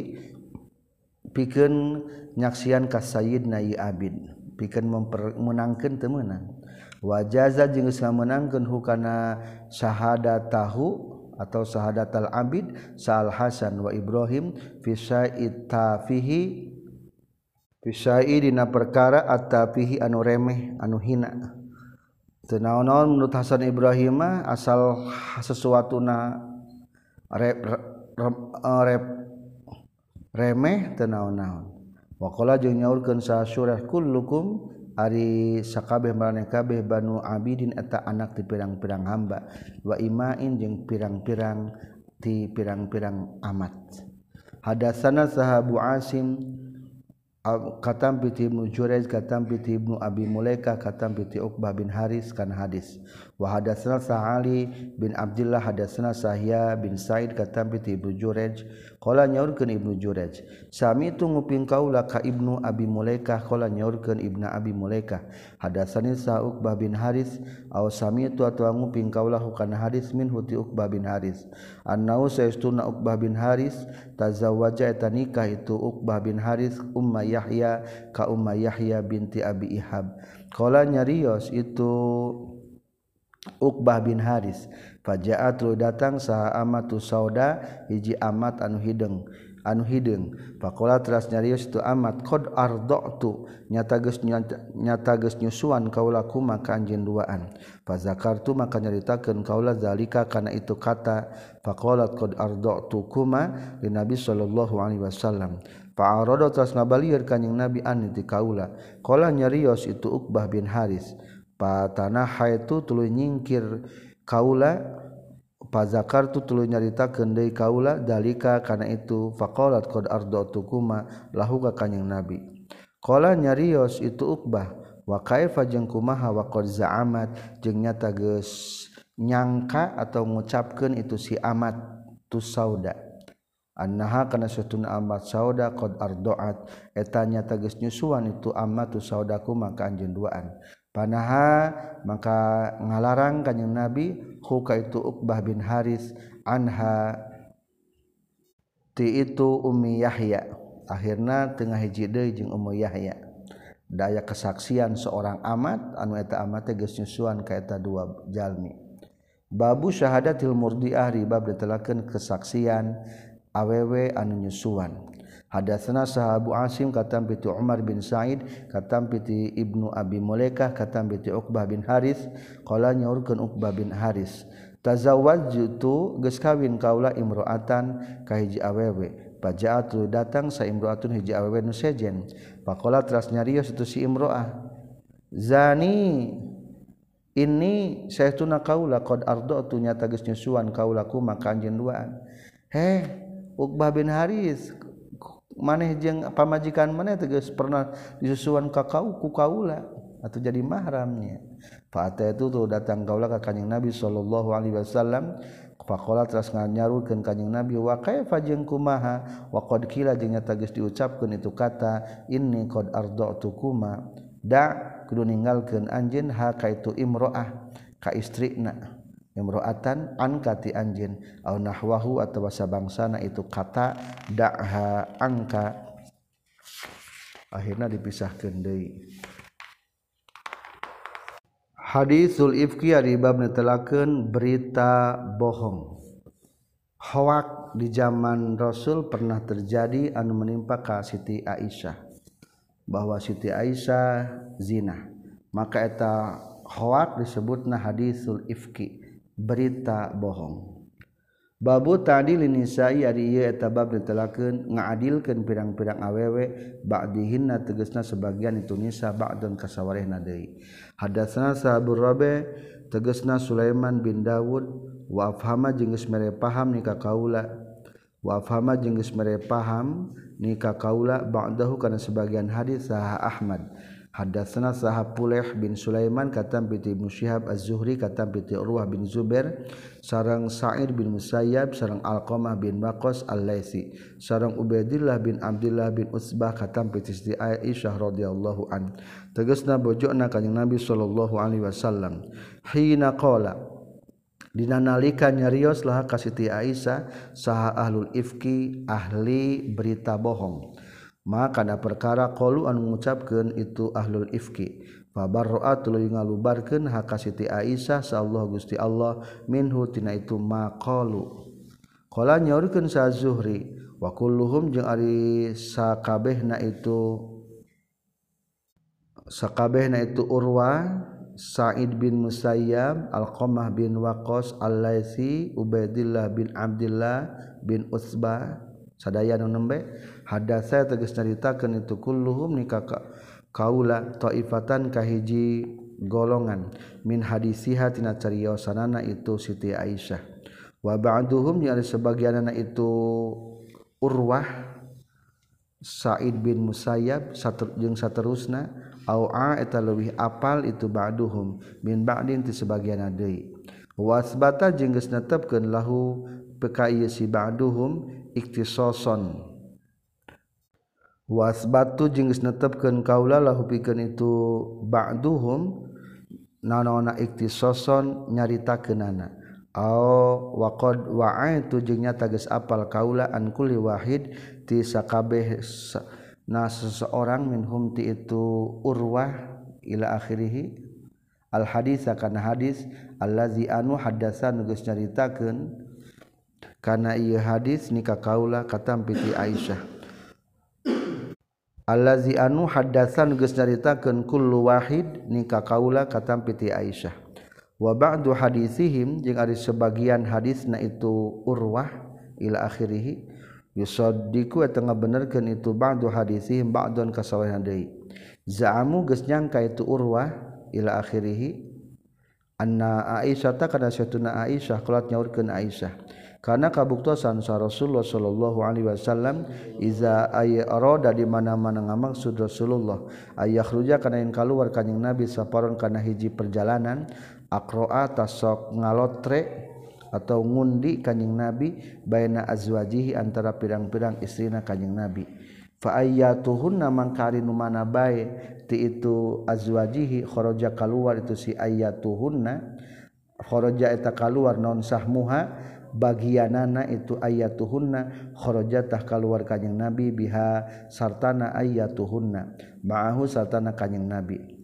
Speaker 1: pikeun nyaksian ka Sayyid Nayi Abid. Pikeun mempermenangkeun teu meunang. Wa jaza jeung geus ngamenangkeun hukana syahadatahu atau syahadatal abid sa'al hasan wa ibrahim fi sa'id tafihi fi dina perkara at-tafihi anu remeh anu hina. Teu naon-naon menurut Hasan Ibrahim asal sesuatu na rep, rep, rep, remeh tenaon-naon wakola jeung nyaurkeun sa surah kullukum ari sakabeh maraneh kabeh banu abidin eta anak ti pirang-pirang hamba wa imain jeung pirang-pirang ti pirang-pirang amat. Hadasana sahabu asim katam piti Ibnu Jurayj katam piti Ibnu Abi Mulaika katam piti Uqbah bin Haris kan hadis. wa hadatsana Sa'ali bin Abdullah hadatsana Sahya bin Said kata bi Ibnu Jurej qala nyaurkeun Ibnu Jurej sami tu nguping kaula ka Ibnu Abi Mulaikah qala nyaurkeun Ibnu Abi Mulaikah hadatsani Sa'uqbah bin Haris aw sami tu atawa nguping kaula kana Haris min huti Uqbah bin Haris. Annau saestuna Uqbah bin Haris tazawwaja eta nikah itu Uqbah bin Haris Umma Yahya ka Umma Yahya binti Abi Ihab. Qala nyarios itu Uqbah bin Haris fajaatul datang saha amatu sauda hiji amat anu hideng anu hideng. Faqala teras nyarius tu amat qad arda'tu. Nyata geus nyata geus nyusuan kaula kuma ka anjeun duaan. Fazakartu maka nyaritakeun kaula zalika kana itu kata. Faqalat qad arda'tu kuma li nabi sallallahu alaihi wasallam. Fa'arada teras ngabalieur kanjing nabi an di kaula. Qala nyarios itu Uqbah bin Haris patanaha itu tulu nyingkir kaula pazakartu tulu nyarita kendai kaula dalika kana itu. Faqalat qad ardotukuma lahu ka kanjing nabi. Qala nyarios itu ukbah wa kaifa jeung kumaha wa qad za'amat? Jeung nyata geus nyangka atau ngucapkeun itu si amat tu sauda. Annaha kana satun amat sauda qad ardoat eta nyata geus nyusuan itu amat tu saudaku maka anjeun duaan. panaha maka ngalarang kanyang nabi huka itu Uqbah bin Haris anha ti itu Ummi Yahya. Akhirna tengah hiji deui jeung Ummu Yahya. Daya kesaksian seorang amat anu eta amat teh geus nyusuan ka eta dua jalmi. Babu syahadatil murdiah ribab ditelakeun kesaksian awewe anu nyusuan. Hadatsana sahabu Asim katam piti Umar bin Said katam piti Ibnu Abi Mulaikah katam piti Uqbah bin Haris. Qala nyaurkeun Uqbah bin Haris tazawa jutu ge kawin kaula imroatankahhiji awewe pajaat datang sa imroun hiji awewe nu sejen. Pakkola trasnyarius itu si imroah zani ini saya tun na kaula q ardo tunya tagisnyusuan kaulaku maka jenduaan he Uqbah bin Haris maneh jeung pamajikan maneh tegas pernah disusuan ka kau ku kaula atau jadi mahramnya Fa'ata itu tuh datang kaula ka kanjing Nabi sallallahu alaihi wasallam Faqala teras nyarukeun kanjing Nabi wa kaifa jeung kumaha? Wa qad qila jeung nyata geus diucapkeun itu kata inni qad arda'tukuma da kudu ninggalkeun anjeun ha ka itu imro'ah ka istrina imroatan angkati anjin. Au nahwahu atau bahasa bangsana itu kata dakha angka. Akhirnya dipisahkan deui hadisul ifki ari bab netelakeun berita bohong. Hoak di zaman Rasul pernah terjadi anu menimpa ka Siti Aisyah. Bahwa Siti Aisyah zina. Maka eta hoak disebutna hadisul ifki berita bohong. Babu tadi linisai ari ieu eta bab ditelakeun ngadilkeun pirang-pirang awewe ba'dihinna tegasna sebagian itu nisa ba'dun kasawarehna deui. Hadatsna sahabur rabe tegasna Sulaiman bin daud wa afhama jeung geus mere paham nika kaula wa afhama jeung geus mere paham nika kaula ba'dahu kana sebagian hadis sah Ahmad. Hadatsana saha Puleh bin Sulaiman katam piti Ibnu Syihab Az-Zuhri katam piti Urwah bin Zubair sareng Sa'id bin Musayyab sareng Alqamah bin Waqqas Al-Laitsi sareng Ubaidillah bin Abdullah bin Utsbah katam piti Siti Aisyah radhiyallahu an. Tegasna bojona kanjing Nabi sallallahu alaihi wasallam. Hina qala dina nalika nyarios lah ka Siti Aisyah saha ahlul ifki ahli berita bohong. maka ada perkara qlu anu mengucapkan itu ahlul ifki. Fabarroatul ngalubarkeun haka Siti Aisyah sallallahu Gusti Allah minhu tina itu maqalu qala nyaurkeun sa Zuhri wa kulluhum jeung ari sakabehna itu sakabehna itu Urwa Sa'id bin Musayyab Al-Qamah bin Waqas Al-Laitsi Ubaidillah bin Abdullah bin Utsbah. Sadaya nu nembe. Hadas saya tegas nyaritakeun itu kulluhum ni kakak kaula taifatan kahiji golongan. Min hadisiha tina cariosanana itu Siti Aisyah. Wa ba'duhum nya sebagianna itu Urwah Said bin Musayyab jeung saterusna au a eta apal itu ba'duhum. Min ba'din ti sebagianna deui wasbata jeung geus netepkeun lahu PKI si ba'duhum iktisoson was batu jengis netepken kaulalah hupikan itu ba'duhum nanaona iktisoson nyarita kenana Aw waqad wa'aitu jeung nyata geus apal kaula an kulli wahid ti sakabeh na seseorang minhum ti itu urwah ila akhirih. Al hadis akan hadis allazi anu hadasan geus nyaritakeun kana ieu hadis nikah kaula katampi ti Aisyah. allazi anu haddatsan geus nyaritakeun kullu wahid ni ka kaula katampi ti Aisyah. Wa ba'du hadisihim jeung ari sebagian hadisna itu urwah ila akhirih yusaddiqu eta ngabenerkeun itu ba'du hadisihim ba'don kasawahan deui. Za'amu geus nyangka itu urwah ila akhirih anna Aisyah ta kana satuna Aisyah qalat nyaurkeun Aisyah. karena kabuktasan sa Rasulullah sallallahu alaihi wasallam iza ay arada di mana-mana ngamaksud Rasulullah ayakhruja kana yang keluar kanjing Nabi saparon kana hiji perjalanan aqra'a tasok ngalotre atau ngundi kanjing Nabi baina azwajihi antara pirang-pirang istrina kanjing Nabi. Fa ayyatuhunna mangkari nu mana bae ti itu azwajihi kharaja keluar itu si ayyatuhunna kharaja eta keluar non sahmuha bagianana itu ayat tuhunna kharajatah keluar kanyang nabi biha sartana ayat tuhunna ma'ahu sartana kanyang nabi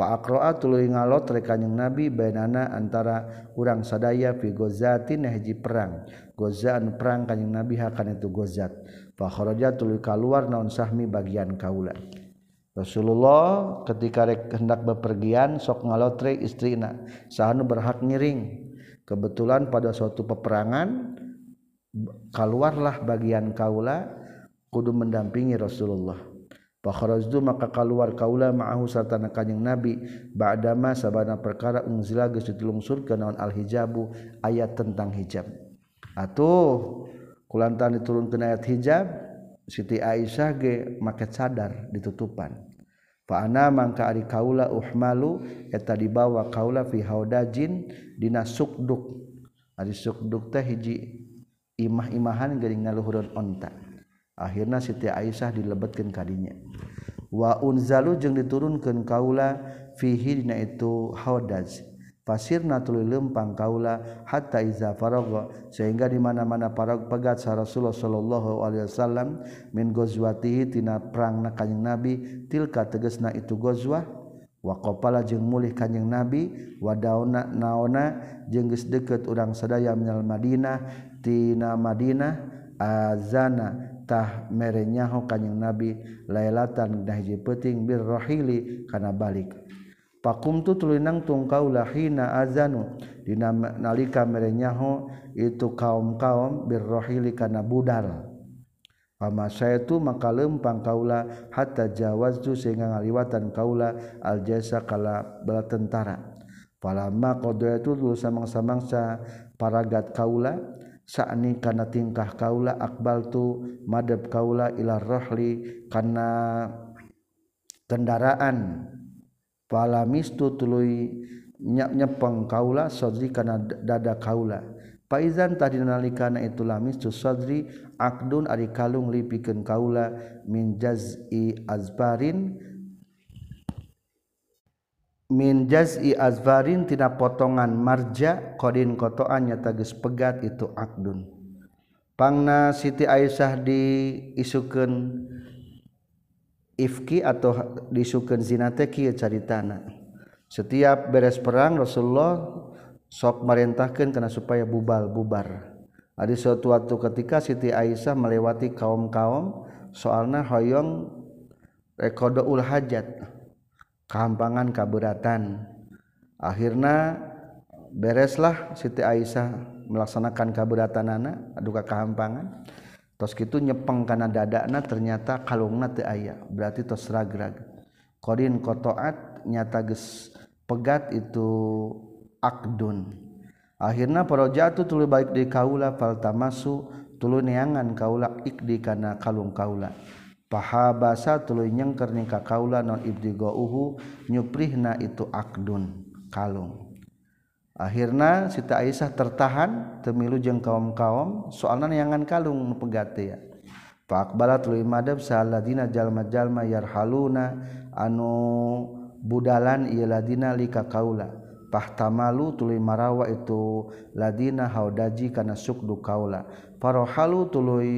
Speaker 1: Faakroa tuluy ngalot rekanyang Nabi bainana antara urang sadaya fi gozatin hiji perang. Gozaan perang kanyang Nabi hakan itu gozat. Fa kharaja tuluy kaluar naon sahmi bagian kaula. Rasulullah ketika rek hendak bepergian sok ngalotre istrina. Sahanu berhak ngiring. kebetulan pada suatu peperangan keluarlah bagian kaula kudu mendampingi Rasulullah Fakhrajtu maka keluar kaula ma'ahu sarta kanjing Nabi ba'dama sabana perkara unzila geus ditulungsurkeun naon al-hijabu ayat tentang hijab. Atuh kulantan diturunkeun ayat hijab Siti Aisyah ge make cadar ditutupan. Paana mangka ari kaula uhmalu eta dibawa kaula fi haudajin dina sukduk. Ari sukduk teh hiji imah-imahan geuning ngaluhureun onta. Akhirna Siti Aisyah dilebetkeun kadinya. Wa unzalu jeung diturunkeun kaula fihi dina itu haudaj. fasirna tuluy lempang kaula hatta iza faragha sehingga di mana-mana parag pegat sa Rasulullah sallallahu alaihi wasallam min ghazwatihi tina perang kanjing Nabi tilka tegasna itu ghazwah wa qapala jeung mulih kanjing Nabi wadauna naona jeung geus deukeut urang sadaya minal Madinah tina Madinah azana tah merenyaho kanjing Nabi lailatan dahji hiji peuting bir rahili kana balik. pakumtu tulinang tungkaulahina azanu. Dina nalika merenyaho itu kaum-kaum birrohili kana budal. Pama saya itu maka lempang kaula hatta jawaztu sehingga ngaliwatan kaula aljasa kala bala tentara. Palama kodoya itu dulu samangsa-mangsa paragat kaula sakni kana tingkah kaula akbal tu madab kaula ilar rohli kana kendaraan. palamistu tuluy nyap nyepeng kaula sodri kana dada kaula. Paizan tadi nalikana itu lamistu sodri akdun ari kalung lipikeun kaula min jaz'i azbarin min jaz'i azbarin tina potongan marja qadin kotoan nyata geus pegat itu akdun. Pangna Siti Aisyah diisukeun ifki atau disukeun zina teh kieu caritana. Setiap beres perang Rasulullah sok merintahkan karena supaya bubal bubar. Ada suatu waktu ketika Siti Aisyah melewati kaum-kaum soalnya hoyong rekodoul hajat kehampangan kaberatan. Akhirnya bereslah Siti Aisyah melaksanakan kaberatan anak aduka kehampangan tos gitu nyepeng kana dadana ternyata kalungna teu aya. Berarti tos ragrag. Qarin qotaat nyata geus pegat itu akdun. Akhirna parajatu tuluy baik di kaula faltamasu tuluy neangan kaula ikdi kana kalung kaula. Pahabasa tuluy nyengker ning ka kaula non ibdigauhu nyuprihna itu akdun kalung. akhirnya sita Aisyah tertahan temilu jeng kaum-kaum soalnya neangan kalung pegate ya. Pak balat lu madab saladina jalma jalma yarhaluna anu budalan iya ladina lika kaula pahtamalu tuluy marawa itu ladina haudaji kana sukdu kaula. Parohalu tuluy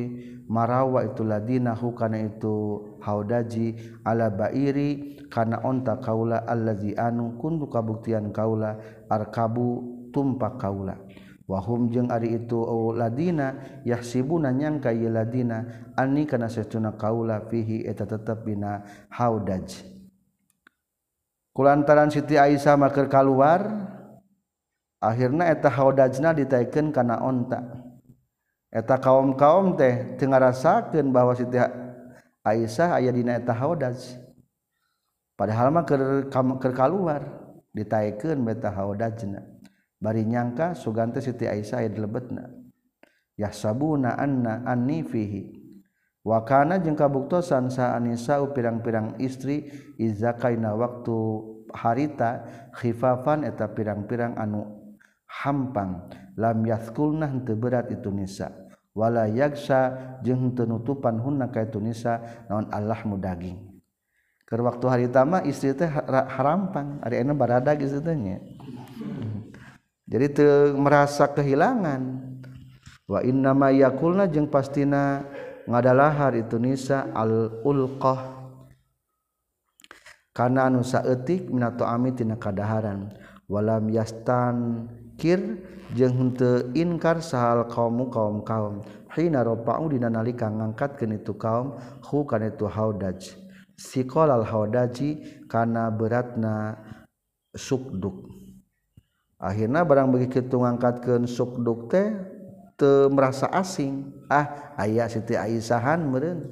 Speaker 1: marawa itu ladina hukana itu haudaji ala bairi kana onta kaula allazi anu kundu kabuktian kaula arkabu tumpak kaula. Wahum jeung ari itu ladina yahsibuna nyangka ye ladina anni kana satuna kaula fihi eta tetep bina haudaj. Kulantaran Siti Aisyah maker kaluar akhirna eta haudajna ditaikeun kana onta. Eta kaum-kaum teh teu ngarasakeun bahwa Siti Aisyah aya dina eta haudaj. Padahal mah keur keur kaluar. ditaikeun beta haudajna bari nyangka sugante Siti Aisyah dilebetna. Yahsabuna anna anni fihi. Wakana jeung kabuktosan sa anisa pirang-pirang istri izakaina waktu harita khifafan eta pirang-pirang anu hampang. Lam yaskulna henteu berat itu nisa. Wala yaksa jeung teu nutupan hunna ka itu nisa. Naon Allah mudaging. ke waktu hari tama istri teh harampang. Hari enak baradag istri tehnya jadi te merasa kehilangan. Wa inna ma yakulna jeung pastina ngadalahar itu nisa al ulqah karena anu saeutik minato ami tina kadaharan. Walam yastan kir jeung henteu inkar sahal kaum kaum kaum hina rafa'u dina nalika ngangkat itu kaum hu kana itu haudaj. siqol al-haudaji kana beratna sukduk. Akhirnya barang begitu ngangkatkeun sukduk teh teu merasa asing. Ah aya Siti aisyahan meureun.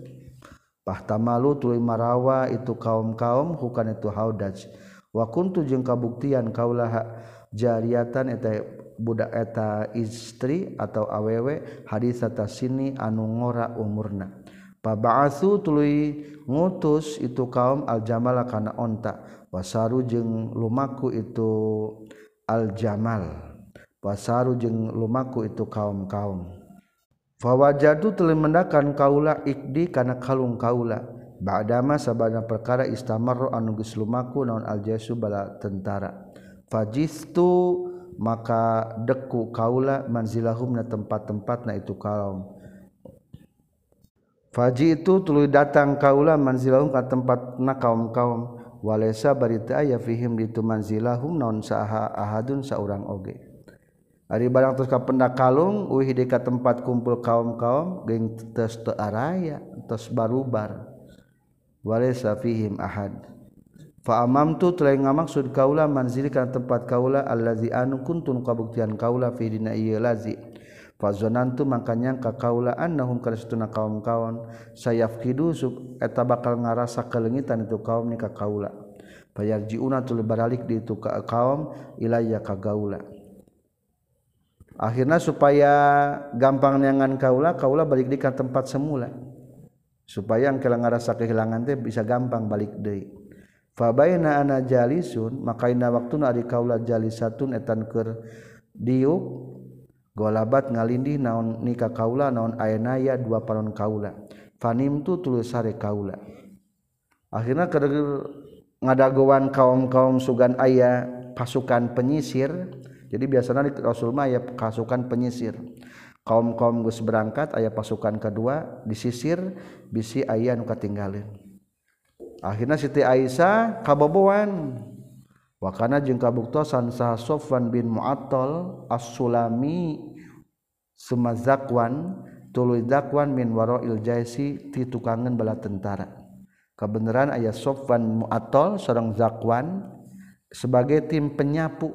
Speaker 1: Pahtamalu tuluy marawa itu kaum-kaum bukan itu haudaj wa kuntu jeung kabuktian kaulah jariatan eta budak eta istri atau awewe hadis atas sini anu ngora umurna. Paba'atsu tuluy ngutus itu kaum al-jamal kana onta. Wasaru jeung lumaku itu al-jamal. Wasaru jeung lumaku itu kaum-kaum. Fawajadu tuluy mendakan kaula ikdi kana kalung kaula. Ba'dama sabana perkara istamarru anu geus lumaku naon al-jaisu bala tentara. Fajistu maka deku kaula manzilahum na tempat-tempat na itu kaum Faji itu tulu datang kaula manzilahum ka tempat na kaum-kaum. Walesa barita aya fihim ditu manzilahum naon saha ahadun saurang oge. Ari barang terus kapenda kalung uih di ka tempat kumpul kaum-kaum geng tes teu araya tes barubar. Walesa fihim ahad. Fa amam tu telah ngamaksud kaula manzili ka tempat kaula allazi anu kuntun kabuktian kaula fi dina ieu lazi. Fazonantu makanya ka kaulaan nahum karistuna kaum-kawan sayafkidu sub eta bakal ngarasa kelengitan itu kaum ni ka kaula fayarjiuna tuluy baralik di itu ka kaum ilayya ka gaula akhirnya supaya gampang neangan kaula kaula balik di ka tempat semula. Supaya yang kela ngarasa kehilangan teh bisa gampang balik deui. Fa baina ana jalisun maka ina waktuna ari kaula jalisatun etan keur diuk golabat ngalindih naon nikah kaula naon ayenaya dua panon kaula. Fanim tu tulus sare kaula. Akhirnya kedeger ngadagoan kaum-kaum sugan ayah pasukan penyisir. Jadi biasanya di Rasul mah ya pasukan penyisir. Kaum-kaum geus berangkat ayah pasukan kedua disisir bisi ayah nu katinggalin akhirnya Siti Aisyah kabobowan wakana jeung kabuktosan sah Sofwan bin Mu'attal as-Sulami Sumazakwan tuluy zakwan min warail jaisi ti tukangan bala tentara. Kebenaran ayat Sofwan Mu'attal seorang zakwan sebagai tim penyapu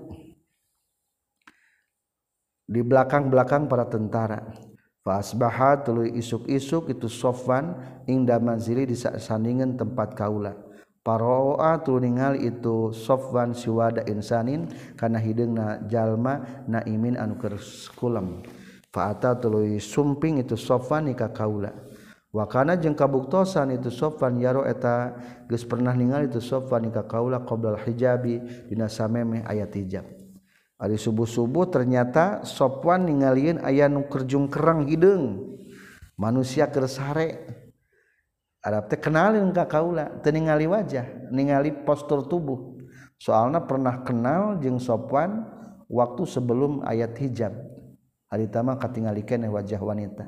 Speaker 1: di belakang-belakang para tentara. Fa tuluy isuk-isuk itu Sofwan ingda manzili di sandingan tempat kaula. Paroatu ningal itu Sofwan siwada insanin kana hideungna jalma naimin anu keur kulem. Fa'ata tuluy sumping itu Sofwan ka kaula. Wa kana kabuktosan itu Sofwan yaro eta geus pernah ningal itu Sofwan ka kaula qoblal hijabi dina samemeh ayat hijab. Ari subuh-subuh ternyata Sofwan ningalieun aya nu keur jungkerang hideung. Manusia keur sare. Arab teh kenalin ka kaula teu ningali wajah ningali postur tubuh. Soalna pernah kenal jeung Sofwan waktu sebelum ayat hijab. Hari tama katingali keneh wajah wanita.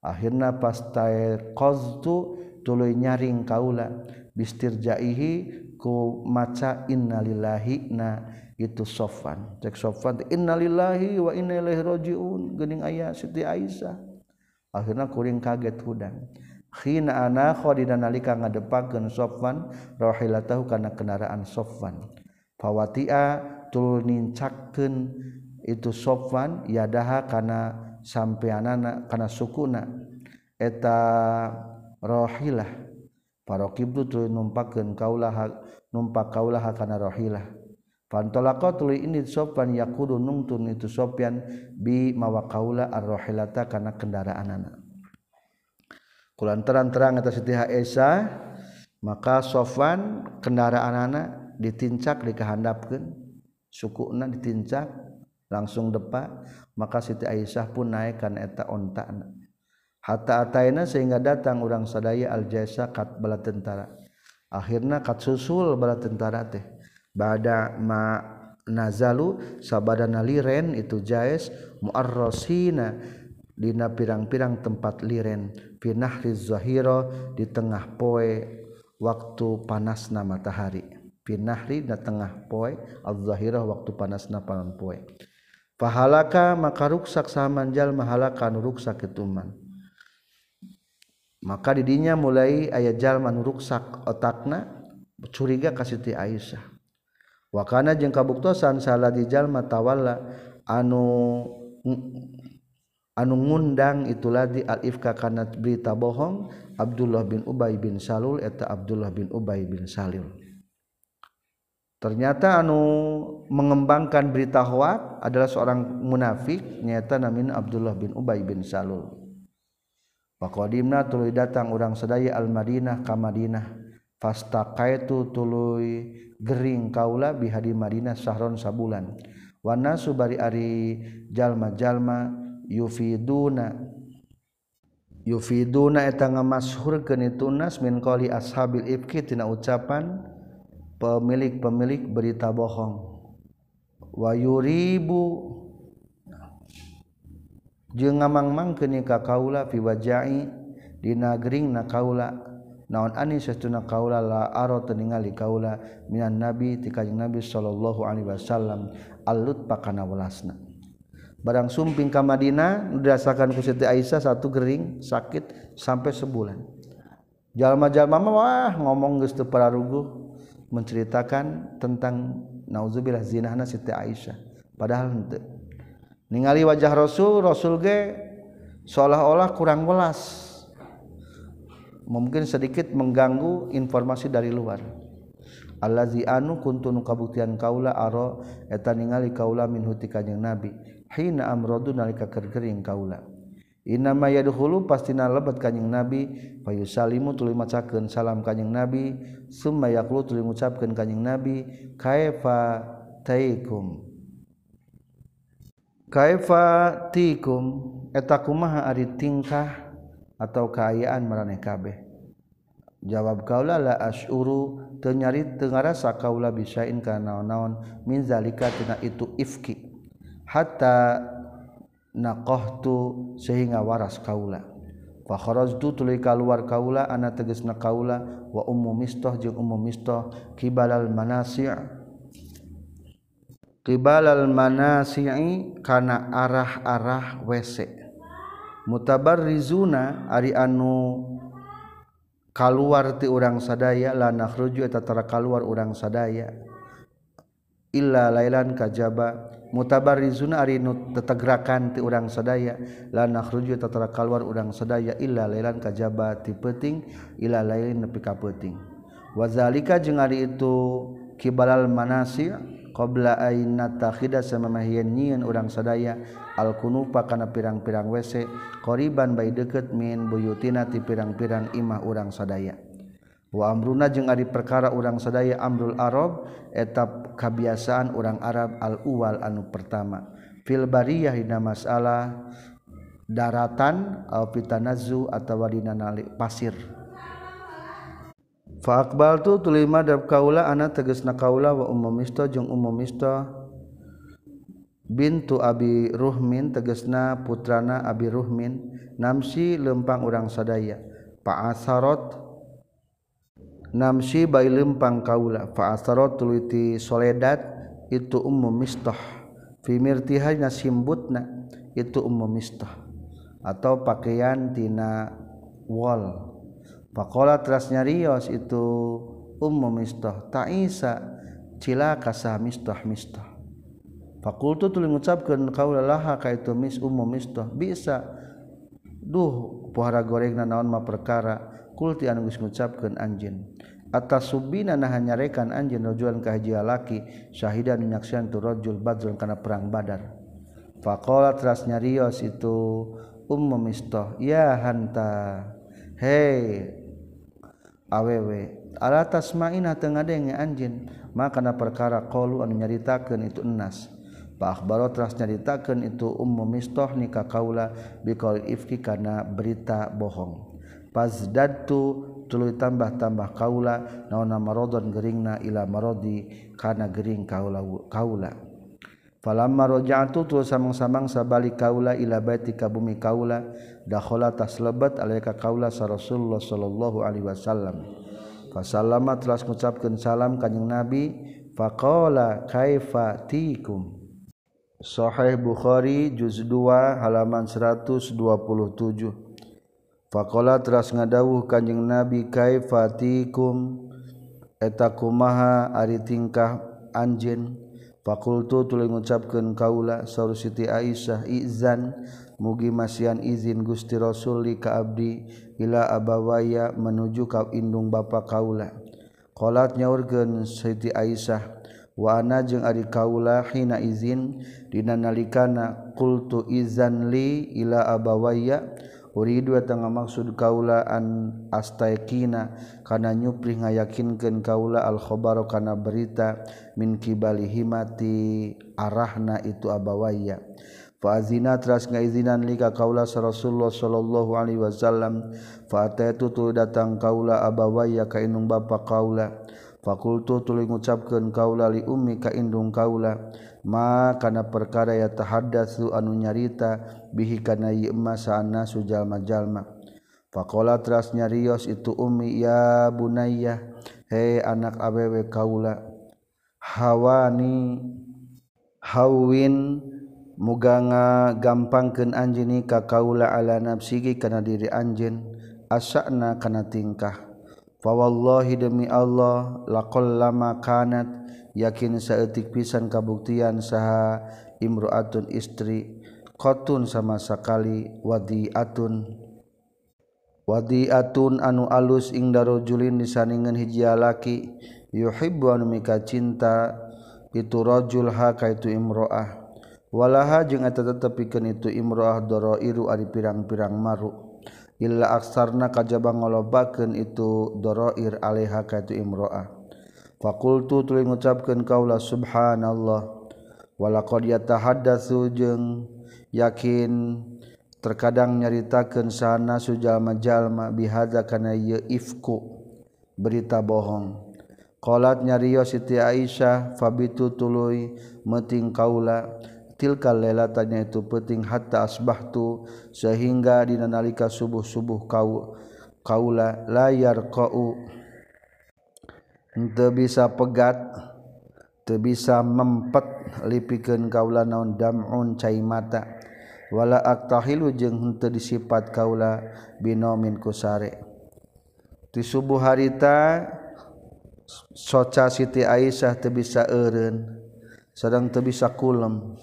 Speaker 1: Akhirna fastaqaztu tuluy nyaring kaula bistirjaihi ku maca innalillahi na. Itu Sofwan cek Sofwan innalillahi wa inna ilaihi rajiun geuning aya Siti Aisyah. Akhirna kuring kaget hudang. Khina anakho dina nalika ngadepakeun Sofwan rahilatahu kana kendaraan Sofwan. Fawatia tul nincakeun itu Sofwan yadaha kana sampeanana kana sukuna eta rahilah. Parokibtu tul numpakeun kaulah numpak kaulah kana rahilah. Fantolaqa tuluy ini Sofwan yakudu nungtun itu Sofyan bi mawa kaula ar-rahilata kana kendaraanana. kulantaran terang atas Siti Esa maka Sofan kendaraan anak ditincak dikehandapkan sukuna ditincak langsung depan maka Siti Aisyah pun naikkan eta onta hatta ataina sehingga datang orang sadaya aljaisa kat bala tentara. Akhirnya kat susul bala tentara teh. Bada ma nazalu sabadana liren itu jais muarrosina dina pirang-pirang tempat liren. pinahri zahira di tengah poe waktu panasna matahari. Pinahri di tengah poe al-zahira waktu panasna panon poe. Pahalaka maka ruksak samanjal mahalaka ruksak ketuman. Maka didinya mulai ayat jalman ruksak otakna curiga ka Siti Aisyah. Wakana jeung kabuktosan salah di jalma tawalla anu anu ngundang itulah di al-ifka kana berita bohong Abdullah bin Ubay bin Salul eta Abdullah bin Ubay bin Salul. Ternyata anu mengembangkan berita hoak adalah seorang munafik nyata namin Abdullah bin Ubay bin Salul. Waqadimna tuluy datang urang sedaya al-Madinah ka Madinah. Fastaqaitu tuluy gering kaula bihadi Madinah sahron sabulan. Wana subari ari jalma-jalma yufiduna. Yufiduna eta ngamashurkeun itu nas min qali ashabil ifki tina ucapan pemilik-pemilik berita bohong. Wa yuribu. Jeung ngamangmang keun ka kaula fi wajai dina gering na kaula. Naon ani satuna kaula la aro ningali kaula minan nabi ti kanjing nabi sallallahu alaihi wasallam alut pakana welasna. barang sumping ka Madinah dirasakan ku Siti Aisyah satu gering sakit sampai sebulan. Jalma-jalma mah wah ngomong geus teu pararuguh menceritakan tentang nauzubillah zinahna Siti Aisyah. Padahal henteu. Ningali wajah Rasul Rasul ge seolah-olah kurang welas. Mungkin sedikit mengganggu informasi dari luar. Allazi anu kuntun kabuktian kaula aro eta ningali kaula min huti kanjing nabi. Hina amradu nalika kergering kaula. Inna ma yadkhulu pastina lebat kanjing nabi. Fayusalimu tuluy macakeun salam kanjing nabi. Summa yaqulu tuluy ngucapkeun kanjing nabi. Kaifa taikum? Kaifa tikum? Eta kumaha ari tingkah atau keayaan meraneh kabeh? Jawab kaula la asyuru tenyari tengarasa kaula bisain kana naon min zalika tina itu ifki hatta naqahtu sehingga waras kaula. Fa kharajtu tuluy kaluar kaula ana tegasna kaula wa ummu mistah jeung ummu mistah kibalal manasi' kibalal manasi'i kana arah-arah WC mutabarrizuna ari anu kaluar ti urang sadaya la nakhruju eta tara kaluar urang sadaya. Illa lailan kajaba mutabarizuna ari nu tetegrakan ti urang sadaya. La nakhruju tatara keluar urang sadaya illa lailan kajaba ti peuting illa lailin nepi ka peuting. Wazalika jeung ari itu kibalal manasi qabla ain natakhida samamahian nyieun urang sadaya. Al kunufa kana pirang-pirang WC qoriban bae deket min buyutina ti pirang-pirang imah urang sadaya. wa amruna jeung ari perkara urang sadaya amrul arab etap kebiasaan urang Arab al-uwal anu pertama. Fil bariyah dina masalah daratan au pitanazu atawa dina pasir. Fa aqbaltu tulima dab kaula ana tegasna kaula wa umumista jeung umumista bintu abi ruhmin tegasna putrana abi ruhmin namsi lempang urang sadaya. Pa asarot namsi bai lempang kaula fa asarot tuliti soledad itu ummu mistah. Fi mirtihana simbutna itu ummu mistah. Atau pakaian tina wall Pakola terasnya Rios itu ummu mistoh ta'isa cilaka sah mistoh mistoh Fakultu tuli ngucapkeun kaula laha ka itu mis ummu mistoh bisa. Duh pohara gorengna naon ma perkara kulti anu geus ngucapkeun anjeun. Atas subina nah nyarekan anjeun rajulan ka hiji laki syahidan nyaksian tu rajul badrun kana perang badar. Faqala terasnya Rios itu ummu mistoh ya hanta. Hei awewe atas mainah tengah denge anjin maka na perkara qalu anu nyaritakeun itu enas. Fa akhbaro teras nyaritakeun itu ummu mistah nikah kaula biqaul ifki kana berita bohong pazdadtu tuluy tambah-tambah kaula naona marodon geringna ila marodi kana gering kaula kaula. Falamma raja'tu tu samang-samang sabali kaula ila baiti ka bumi kaula dakhala taslebat alaika kaula sa Rasulullah sallallahu alaihi wasallam. Fasallama telah mengucapkan salam kanjing Nabi faqala kaifa tikum Sahih Bukhari juz 2 halaman 127 Fakola teras ngadawuh kanjeng Nabi kaifatikum? Eta kumaha ari tingkah anjin fakultu tuluy ngucapkeun kaula saur Siti Aisyah izan mugi masian izin Gusti Rasul li ka abdi ila abawaya menuju ka indung bapa kaula. Qalat nyaurkeun Siti Aisyah wa ana jeung ari kaula hina izin dina nalikana qultu izan li ila abawaya Uridu tengah maksud kaulaan astaikina kana nyupri ngayakinkeun kaula al-khabaru kana berita min kibali himati arahna itu abawaya. Fa azina teras ngaizinan lika kaula Rasulullah sallallahu alaihi wasallam fa ataitu tu datang kaula abawaya ka indung bapa kaula. Fakultu tuli ngucapkeun kaula li ummi ka indung kaula ma kana perkara ya tahaddatsu anu nyarita bihi kana ieu sana sujalma-jalma. Faqala teras nyarios itu ummi ya bunayya he anak awewe kaula hawani hawin muga gampangkeun anjeun ka kaula ala nafsihi kana diri anjeun asana kana tingkah. Fawallahi demi Allah laqall lama kanat yakin saeutik pisan kabuktian saha imro'atun istri. qatun sama sakali wadiatun. Wadiatun anu alus ing darojulin disaningan hijialaki yuhibbu anu mika cinta itu rajul ha ka itu imroah. Walaha jeung eta tetepikeun itu imroah dara'iru ari pirang-pirang maru. Illa aksarna kajaba ngolobakeun itu dara'ir alaiha ka itu imroah. Fakultu tuluy ngucapkeun kaula subhanallah. Walaqad yatahaddatsu jeung yakin terkadang nyaritakan sana sujallma-jalma bihazakana ifku berita bohongkolatnya Rio Siti Aisyah fabitu tulu meting kaula tilkal lailatanya itu penting hatta asbahtu sehingga dina nalika subuh-subuh kau kaula layar qau teu bisa pegat teu bisa mempet lipikeun kaula naon dam'un cai mata wala aktahilu jeung henteu disipat kaula binomin kusare. Di subuh harita soca Siti Aisyah teu bisa eureun sedang teu bisa kulem.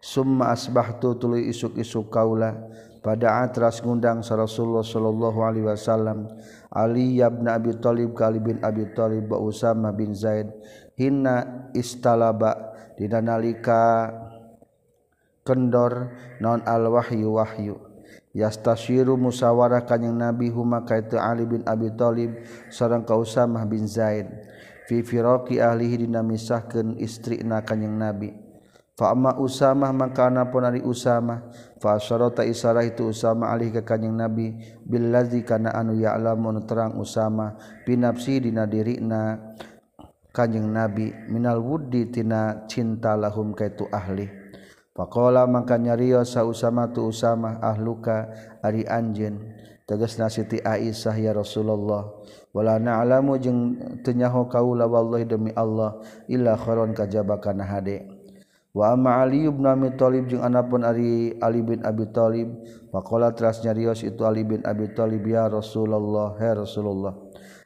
Speaker 1: Summa asbahtu tuluy isuk-isuk kaula pada atras ngundang sa Rasulullah sallallahu alaihi wasallam Ali ibn Abi Thalib kali bin Abi Thalib ba Usama bin Zaid hinna istalaba dina nalika kendor non al-wahyu wahyu. Yastasyiru musyawarah kanjing nabi huma kaitu Ali bin Abi Thalib sareng ka Usamah bin Zaid. Fi firaqi ahlihi dina misahkeun istrina kanjing nabi. Fa amma Usamah maka pun ari Usamah. Fa syarata isarah itu Usamah alih ka kanjing nabi billazi kana anu ya'lamu terang Usamah pinapsi dina dirina kanjing nabi. Minal wuddi tina cinta lahum kaitu ahli. Pakola maka nyariyo sa usama tu usama ahluka ari anjen tegas nasiti Aisyah ya Rasulullah wala na'lamu jeung teu nyaho kaula wallahi demi Allah illa khairon kajaba kana hade. Wa amma Ali bin Abi Thalib jeung anapun ari Ali bin Abi Thalib faqala teras nyarios itu Ali bin Abi Thalib ya Rasulullah ya Rasulullah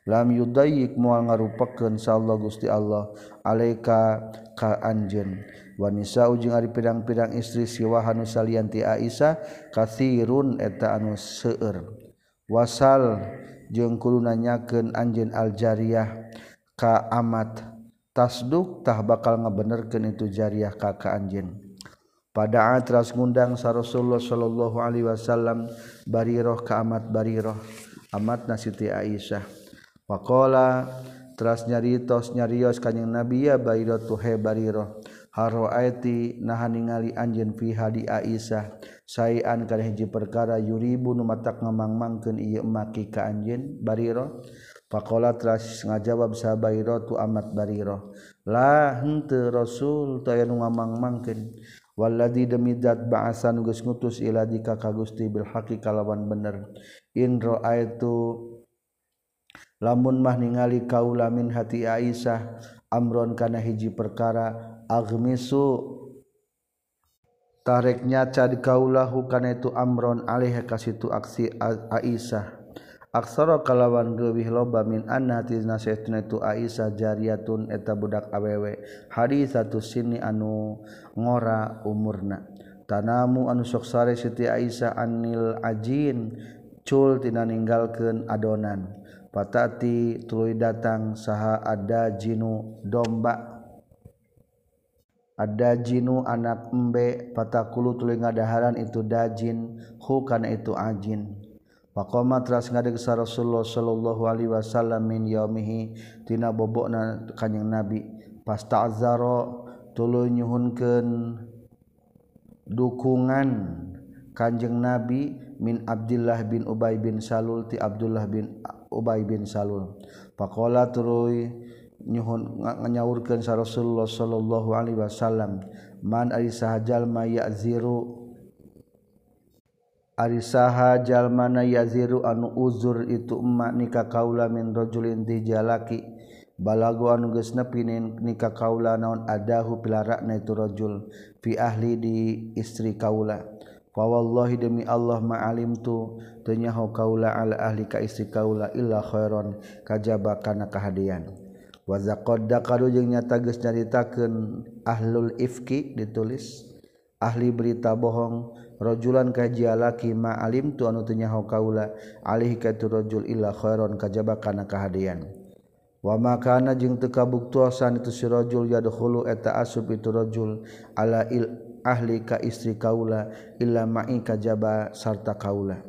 Speaker 1: lam yudayyik moal ngarupakeun sa Allah Gusti Allah alaika ka anjeun. Wanisa ujung ari pirang-pirang istri siwahanu salianti Aisyah kathirun eta anu seueur. Wasal jeung kuluna nyakeun anjeun aljariyah ka amat. Tasduk tah bakal ngabenerkeun itu jariah ka ka anjeun. Pada atras ngundang sa Rasulullah sallallahu alaihi wasallam bariroh ka amat bariroh. Amat nasiti Aisyah. Waqala teras nyaritos nyarios kanjing Nabi ya bairatuhe bariroh. haroaiti nahan ningali anjeun fi hadi Aisyah. Sayan kana hiji perkara yuribu nu matak ngamangmangkeun ieu maki ka anjeun barira faqala tras ngajawab sabaira tu amat barira la henteu rasul teu anu ngamangmangkeun. Walladzi demi zat ba'asan geus ngutus ila dika ka Gusti bil haqi kalawan bener. In raaitu lamun mah ningali kaula min hati Aisyah amron kana hiji perkara agmisu tarik nyaca di kaulahu kana itu amron alih kasitu aksi Aisyah aksara kalawan leuwih loba min anna tizna saytuna itu Aisyah jariyatun eta budak awewe. Hadis satu sini anu ngora umurna. Tanamu anu sok sare Siti Aisyah anil ajin cul tina ninggalkeun adonan. Patati tuluy datang saha ada jinu domba. ada jinu anak embe patakulu tuli ngadaharan itu dajin hu kana itu ajin Pakoma teras ngadegsa Rasulullah sallallahu alaihi wasallam min yaumihi tina bobokna kanjing Nabi pasta'zaro tuluy nyuhunkeun dukungan kanjeng Nabi min Abdullah bin Ubay bin Salul ti Abdullah bin Ubay bin Salul. Pakola tuluy nyahunyaurkan sa Rasulullah Shallallahu Alaihi Wasallam man Jalma yaziru Arisaha jalmana yaziru anu uzur itu emak nikah kaula min rajulin tijalaki balago anu geus nepinin nikah kaula naon adahu pilarakna itu rajul fi ahli di istri kaula. Fa wallahi demi Allah ma alimtu tanyaho kaula ala ahli ka istri kaula illa khairon kajaba kana kahadian. waza qda jeung nyata geus nyaritakeun ahlul ifki ditulis. Ahli berita bohong rajulan kajialaki ma alim tu anu teu nyaho kaula alih ka tu rajul illa khairon kajaba kana kahadian. Wa makana jeung teu kabuktuasan itu si rajul yadkhulu eta asub itu rajul ala il ahli ka istri kaula illa ma'i kajaba sarta kaula.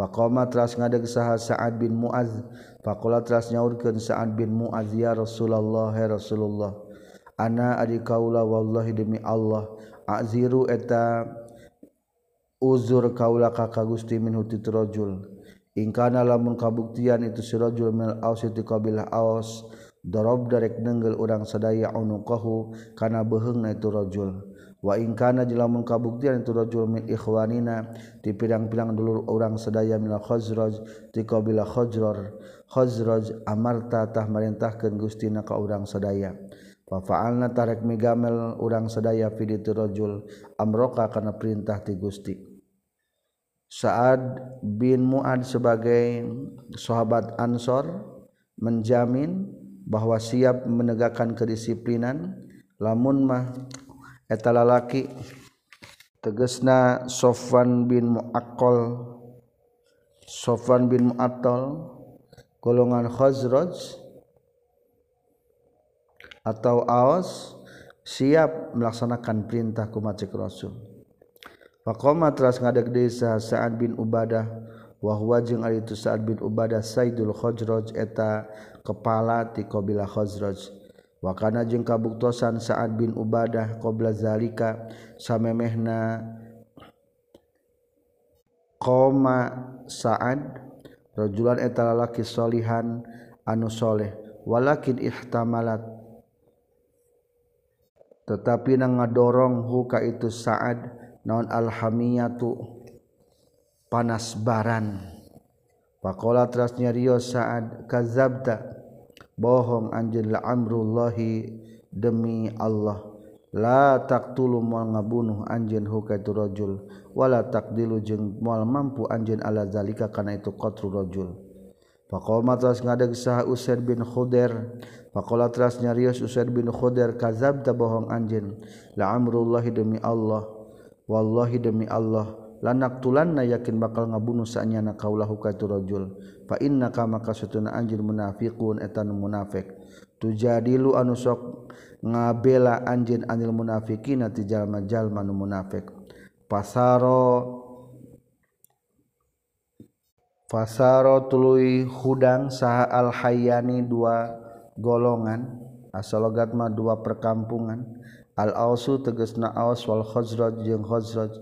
Speaker 1: Faqama teras ngadeg saha sa'ad bin muaz Pakola teras nyaurkeun Sa'ad bin Mu'adz ya Rasulullah ya Rasulullah. Ana adi kaula wallahi demi Allah aziru eta uzur kaula ka ka Gusti min hutit rajul. Ingkana lamun kabuktian itu si rajul min aus itu kabilah aus darab darek nenggel urang sadaya unuqahu kana beheungna itu rajul. Wa ingkana lamun kabuktian itu rojul min ikhwanina di pirang-pirang dulur orang sadaya mil khazraj ti kabilah khazrar khazraj amarta tah merintahkeun Gustina ka urang sadaya fa'alna tarek migamel urang sadaya fi rajul amroka kana perintah ti Gusti. Saat bin Muad sebagai sahabat Ansor menjamin bahwa siap menegakkan kedisiplinan lamun mah eta lalaki tegesna Sofwan bin Muakkol Sofwan bin Mu'attal golongan Khazraj atau aos siap melaksanakan perintah kumacik Rasul. Faqama teras ngadeg desa Sa'ad bin Ubadah wahwa jeung ari itu Sa'ad bin Ubadah Saidul Khazraj eta kepala ti kabilah Khazraj wa kana jeung kabuktosan Sa'ad bin Ubadah qabla zalika samemehna qoma Sa'ad rajulan eta lalaki solihan anu soleh. Walakin ihtamalat tetapi nang ngadorong huka itu saat non alhamiyatu panas baran Pakola terasnya Rio saat kazabta bohong anjin la amrullahi demi Allah. La taqtulu moal ngabunuh anjeun huka itu rajul. Wala taqdilu jeung moal mampu anjeun ala zalika kana itu qatru rajul. Faqama tras ngadeg sah Usaid bin Khudair. Faqala tras nyarios Usaid bin Khudair kazab ta bohong anjeun la amrullahi demi Allah. Wallahi demi Allah. lanak tulan na yakin bakal ngabunuh sanya na kaulahu katurajul fa inna ka maka satuna anjir munafiqun etan munafik. Tujadilu anu sok ngabela anjin anil munafiqina ti jalma-jalma nu munafik. Pasaro fasaro tuluy hudang saha al hayani dua golongan asalogat mah dua perkampungan. Al ausu tegasna aus wal khazraj jeung khazraj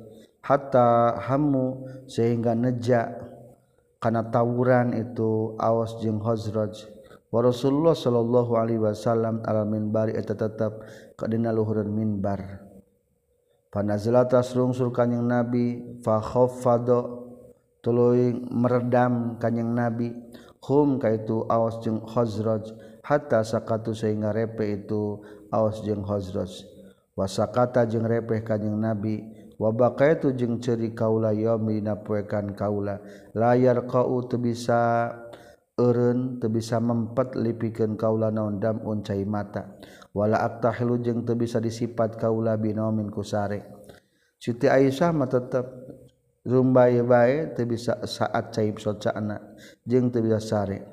Speaker 1: hatta hammu sehingga neja karena tawuran itu Aus jeung Khazraj. Wa Rasulullah sallallahu alaihi wasallam al minbari eta tetep ka dina luhureun minbar. Panazalata srungsur kanjing nabi fa khaffado tuluy meredam kanjing nabi. Hum kaitu Aus jeung Khazraj hatta sakatu sehingga repe itu Aus jeung Khazraj. Wasakata jeung repeh kanjing nabi wabaka itu jeung ceri kaula yomina poekan kaula. Layar kau tuh bisa eun te bisa mempet lipikan kaula naondam uncai mata. Wala aktahlu jeung te bisa disipat kaula binomin kusare Siti Aisyah mah tetap rumbai bae teu bisa saat caib socana jeung teu bisa sare.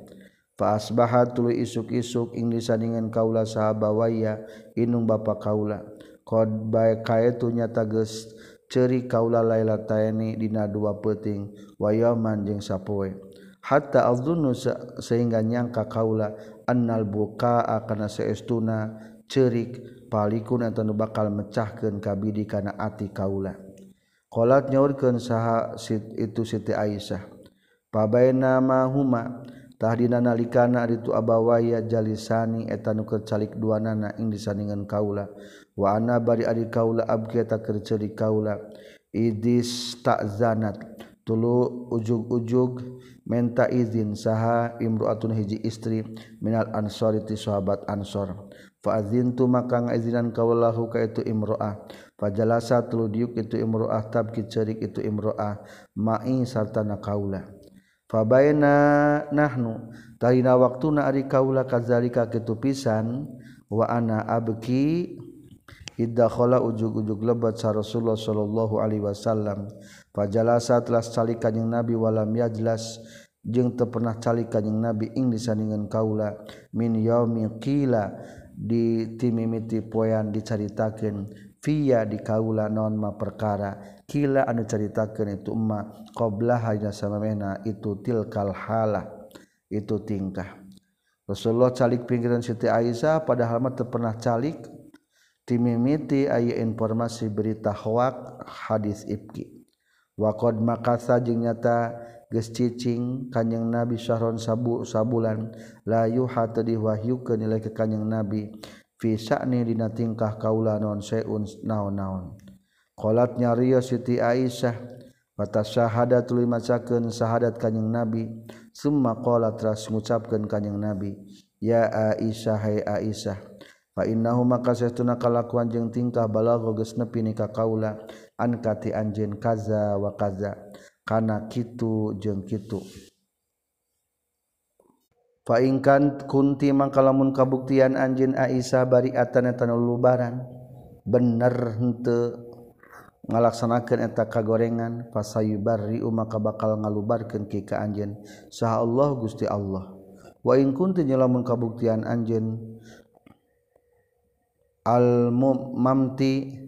Speaker 1: Fa asbaha isuk-isuk ing disandingan kaula sahabawaya inung bapa kaula. Kod bae kae tu nyata geus ceri kaula laila tayani dina dua peting wayaman jeung sapoe. Hatta azdunnu sehingga nyangka kaula annal bukaa kana saestuna cerik palikun eta nu bakal mecahkeun kabidi kana ati kaula. Qalat nyaurkeun saha itu Siti Aisyah pabaina ma huma tahdina nalikana itu abawaya jalisani eta nu keur calik duanana ing disandingan kaula. Waana bari ari kaula abki kerceri kaula. Idis takzanat tulu ujug-ujug menta izin. Saha imru'atun hiji istri minal ansori ti sahabat ansor. Fa azintu maka ngaizinan kaulahu ka itu imro'ah fajalasa tulu diuk itu imro'ah tabki cerik itu imro'ah ma'i sarta na kaula. Fabaina nahnu tarina waktuna ari kaula kazalika kitu pisan. Wa ana abki Idakhola ujug-ujug lebat sa Rasulullah sallallahu alaihi wasallam. Fajalasa telah calik kanjing Nabi walam yajlas. Jeung teu pernah calik kanjing Nabi ing disandingan kaula. Min yaumi qila. Di timimiti poean dicaritakeun fiya di kaula naon ma perkara. Kila anu caritakeun itu emma qabla hayna samamena itu tilkal halah itu tingkah. Rasulullah calik pinggiran Siti Aisyah padahal mah teu pernah calik timimiti aya informasi berita hoak hadis ibki. Wakod makasa jeung nyata geus cicing kanjeng nabi syahron sabu sabulan. Layu hatu diwahyu ke nilai ke kanjeng nabi. Fi sya'ni dina tingkah kaula non seun naon-naon. Qalat nyariyo siti aisyah mata syahadat tuluy macakeun syahadat kanjeng nabi. Summa qalat ras ngucapkeun kanjeng nabi ya aisyah hai aisyah. innahu maka seuna kalakuan jeung tingkah balago geus nepi ni ka kaula an kati anjeun kaza wa kaza. Kana kitu jeung kitu. Fa in kan kunti mangka lamun kabuktian anjeun aisa bari atana lubaran bener henteu ngalaksanakeun eta kagorengan fasayubari maka bakal ngalubarkeun ki ka anjeun. Saha Allah Gusti Allah. Wa in kunti lamun kabuktian anjeun almumamti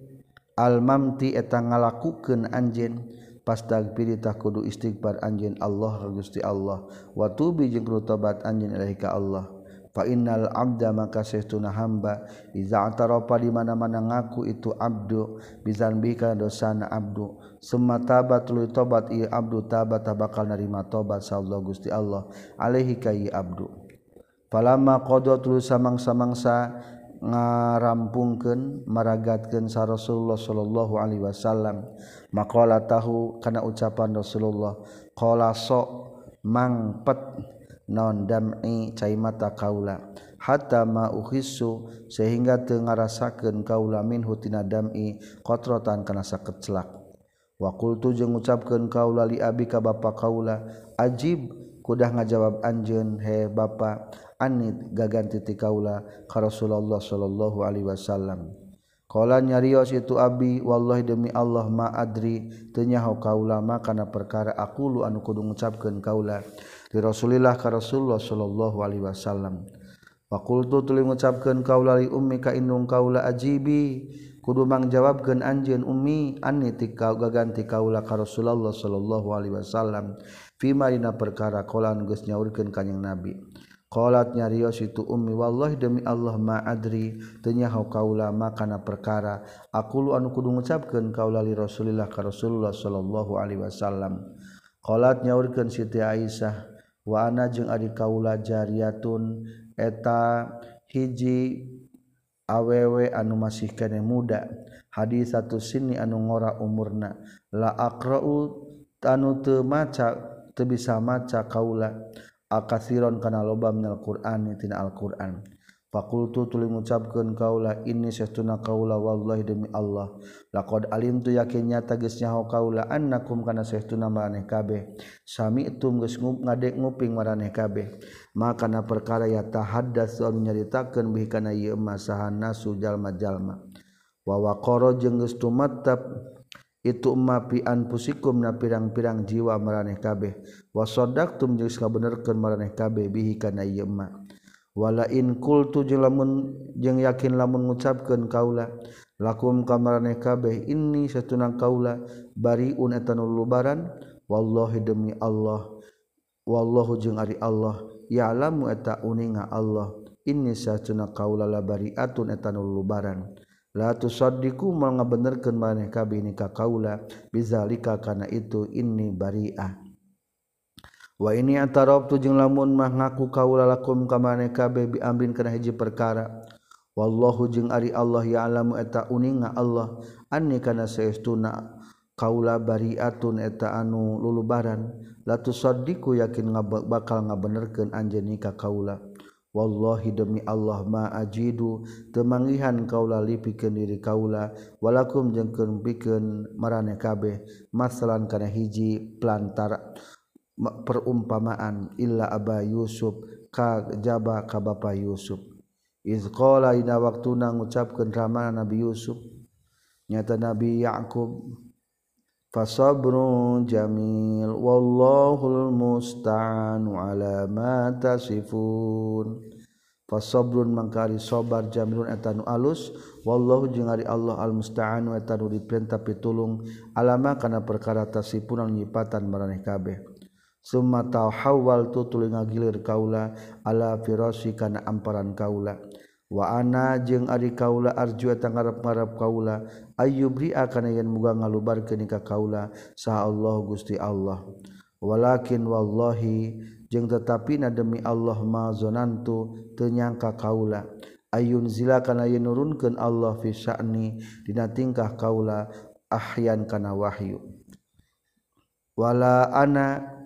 Speaker 1: almamti eta ngalakukeun anjeun pastagfiritah kudu istighfar anjeun Allah Gusti Allah. Wa tubi jeung tobat anjeun ilahi ka Allah. Fa innal abda maka saestuna hamba iza atarafa di mana-mana ngaku itu abdu bizanbika dosana abdu. Summa tabat lu tobat ieu abdu tabat bakal narima tobat sa Allah Gusti Allah. Alaihi ka abdu. Palama qadatul samangsa-mangsa ngarampungken meragatkan sa Rasulullah Shallallahu Alaihi Wasallam. Makalah tahu karena ucapan Rasulullah kola sok mangpet non dami cai mata kaula. Hatta ma uhisu sehingga teu ngarasakeun kaula min tina dami qatratan kana saket celak. Wa qultu jeung ngucapkeun kaula li abi ka bapa kaula ajib kudah ngajawab anjeun he bapa. anid gaganti ti kaula ka Rasulullah sallallahu alaihi wasallam. Kala nyarios itu abi wallahi demi Allah ma adri tenyaho kaula ma kana perkara aku lu anu kudu ngucapkeun kaula di Rasulillah ka Rasulullah sallallahu alaihi wasallam. Wa qultu tuli ngucapkeun kaula li ummi ka indung kaula ajibi kudu mangjawabkeun anjeun ummi anni ti gaganti kaula ka Rasulullah sallallahu alaihi wasallam fima dina perkara kolan geus nyaurkeun kanjing Nabi. Qalat nyarios itu ummi wallahi demi Allah ma adri. Tenyaho kaula makana perkara. Aku lu anu kudu ngucapkeun kaula li Rasulillah ka Rasulullah sallallahu alaihi wasallam. Qalat nyaurkeun Siti Aisyah wa ana jeung adik kaula jariyatun eta hiji awewe anu masih kene muda. Hadis satu sini anu ngora umurna. La aqra'u tanu teu maca teu bisa maca kaula. akasiron kana loba minal Qur'an tina Al-Qur'an. Fakultu tuli mengucapkan kaula ini seuna kaula wallahi demi Allah. Laqad alim tu yakin nyata geus nyaho kaula annakum kana seuna maraneh kabeh. Sami itu geus ngadek nguping maraneh kabeh. Maka na perkara ya tahaddats soal nyaritakeun bih kana ieu masahan nasu jalma-jalma wa waqara jeung geus tumatap itu mapian pusikum na pirang-pirang jiwa meraneh kabeh. Wasodaktum jeung kabenerkeun maraneh kabeh bihi kana ieu wala in qultu jeung lamun jeung yakin lamun ngucapkeun kaula lakum ka maraneh kabeh inni satunang kaula bariun etanul lubaran wallahi demi Allah wallahu jeung ari Allah ya'lamu eta uninga Allah inni satunang kaula la bariatun etanul lubaran. la tusaddiku mal ngabenerkeun maneh kabeh ni ka kaula bizalika kana itu inni bariah wa ini atarabtu jeung lamun mah ngaku kaula lakum ka maneh kabeh bi kana hiji perkara. Wallahu jeung ari Allah ya'lamu eta uninga Allah anni kana saestuna kaula bariatun eta anu lulubaran. La tusaddiqu yakin bakal ngabenerkeun anjeun ka kaula. Wallahi demi Allah ma'ajidu temangihan kaula lipikeun diri kaula walakum jeung keun pikeun marane kabeh masalan kana hiji plantar perumpamaan illa aba Yusuf ka jaba ka bapa Yusuf. Iz qala ina waktuna ngucapkeun ramana Nabi Yusuf. Nyata Nabi Yakub fasabrun jamil wallahul musta'anu ala ma tasifun. Fasabrun mangkari sabar jamilun eta nu alus wallahu jeung Allah al musta'anu eta nu diperintah pitulung alama kana perkara tasifun anu nyipatan maraneh kabeh. Summa tahawwal tu tuluy ngagilir kaula ala firasi kana amparan kaula. Wa ana jeung ari kaula arju eta ngarep-ngarep kaula ayyubri akan yen muga ngalubarkeun ka kaula saha Allah gusti Allah. Walakin wallahi jeung tetapi na demi Allah ma zonantu tenyangka kaula. Ayun zila kana yen nurunkeun Allah fi sya'ni dina tingkah kaula ahyan kana wahyu. Wala ana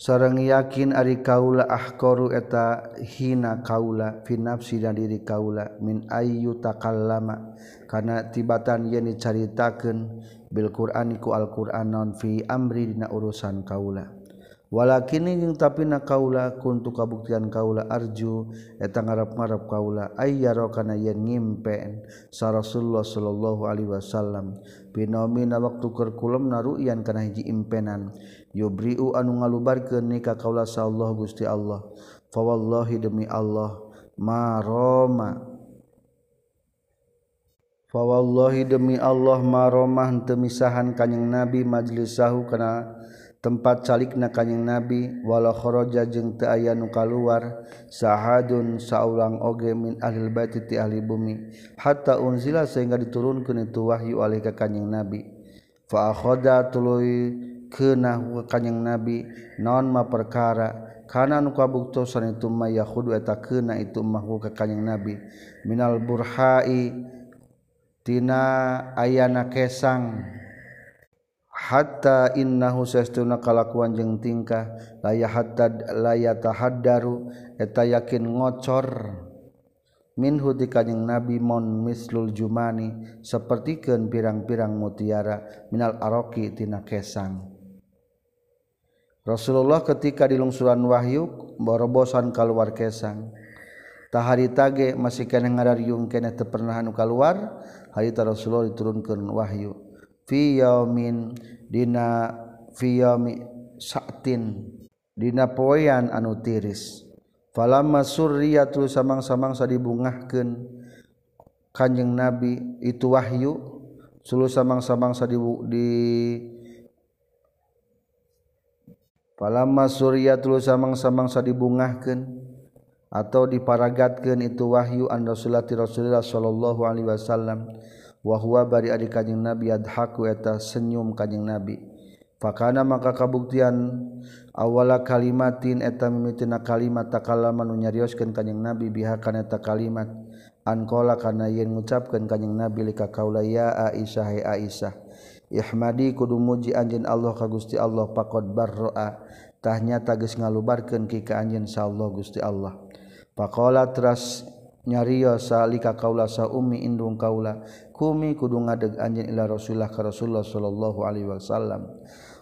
Speaker 1: sarang yakin ari kaula ahqaru eta hina kaula fi nafsi dan diri kaula min ayyu takallama. Kana tibatan yen dicaritakeun bil qur'ani ku al qur'an non fi amri dina urusan kaula. walakin jeung tapi na kaula kuntu kabuktian kaula arju eta ngarap-ngarap kaula ayyaro kana yen ngimpen sa Rasulullah sallallahu alaihi wasallam. Binomina waktu keur kulum ru'yan kana hiji impenan. Yubriu anu ngalubarkeun ni ka kaula sa Allah Gusti Allah. Fa wallahi demi Allah maroma fa wallahi demi Allah maroma teu misahan kanjing nabi majlis sahu kana tempat calik na kanyeng nabi walakhoja jeung teaya nu kaluar sahadun saulang oge min ahli bait ti ahli bumi. Hatta unzila sehingga diturunkeun itu wahyu alih ka kanyeng nabi. Fa akhadha tuluy kena kanyeng nabi naon ma perkara kana nu kabuktosan itu ma yakhudu eta kena itu mah ka kanyeng nabi. Minal burhai tina ayana kesang. hatta innahu sesuna kalakuan jeung tingkah laya hatta laya tahaddaru eta yakin ngocor. Minhu di kanjing nabi mon mislul jumani sapertikeun pirang-pirang mutiara minal aroki tina kesang. Rasulullah ketika dilungsuran wahyu borobosan keluar kesang. Tahari tage masih kena ngararyung kena teu pernah anu keluar harita Rasulullah diturunkeun wahyu. Fi yaumin dina fiyami sa'tin. Dina poean anu tiris. Falamma surriyatu samang-samang sadibungahkeun kanjeng nabi itu wahyu. Sulu samang-samang sadibu di Falamma surriyatu samang-samang sadibungahkeun atau diparagatkeun itu wahyu an Rasulati Rasulullah sallallahu alaihi wasallam. wahwa bari adik kanjing nabi adhaku eta senyum kanjing nabi. Fakana maka kabuktian awala kalimatin eta mimitina kalimat takalama nu nyarioskeun kanjing nabi biha kana eta kalimat anqala kana yen ngucapkeun kanjing nabi lika kaula ya aisyah hai aisyah ihmadi kudu muji anjin Allah ka Gusti Allah pakot barra tahnya tagis ngalubarkeun ki ka anjeun sa Allah Gusti Allah. Pakola teras nyariosalika kaula sa umi indung kaula. Kumi kudu ngadeg anjin ila rasulullah ka rasulullah sallallahu alaihi wasallam.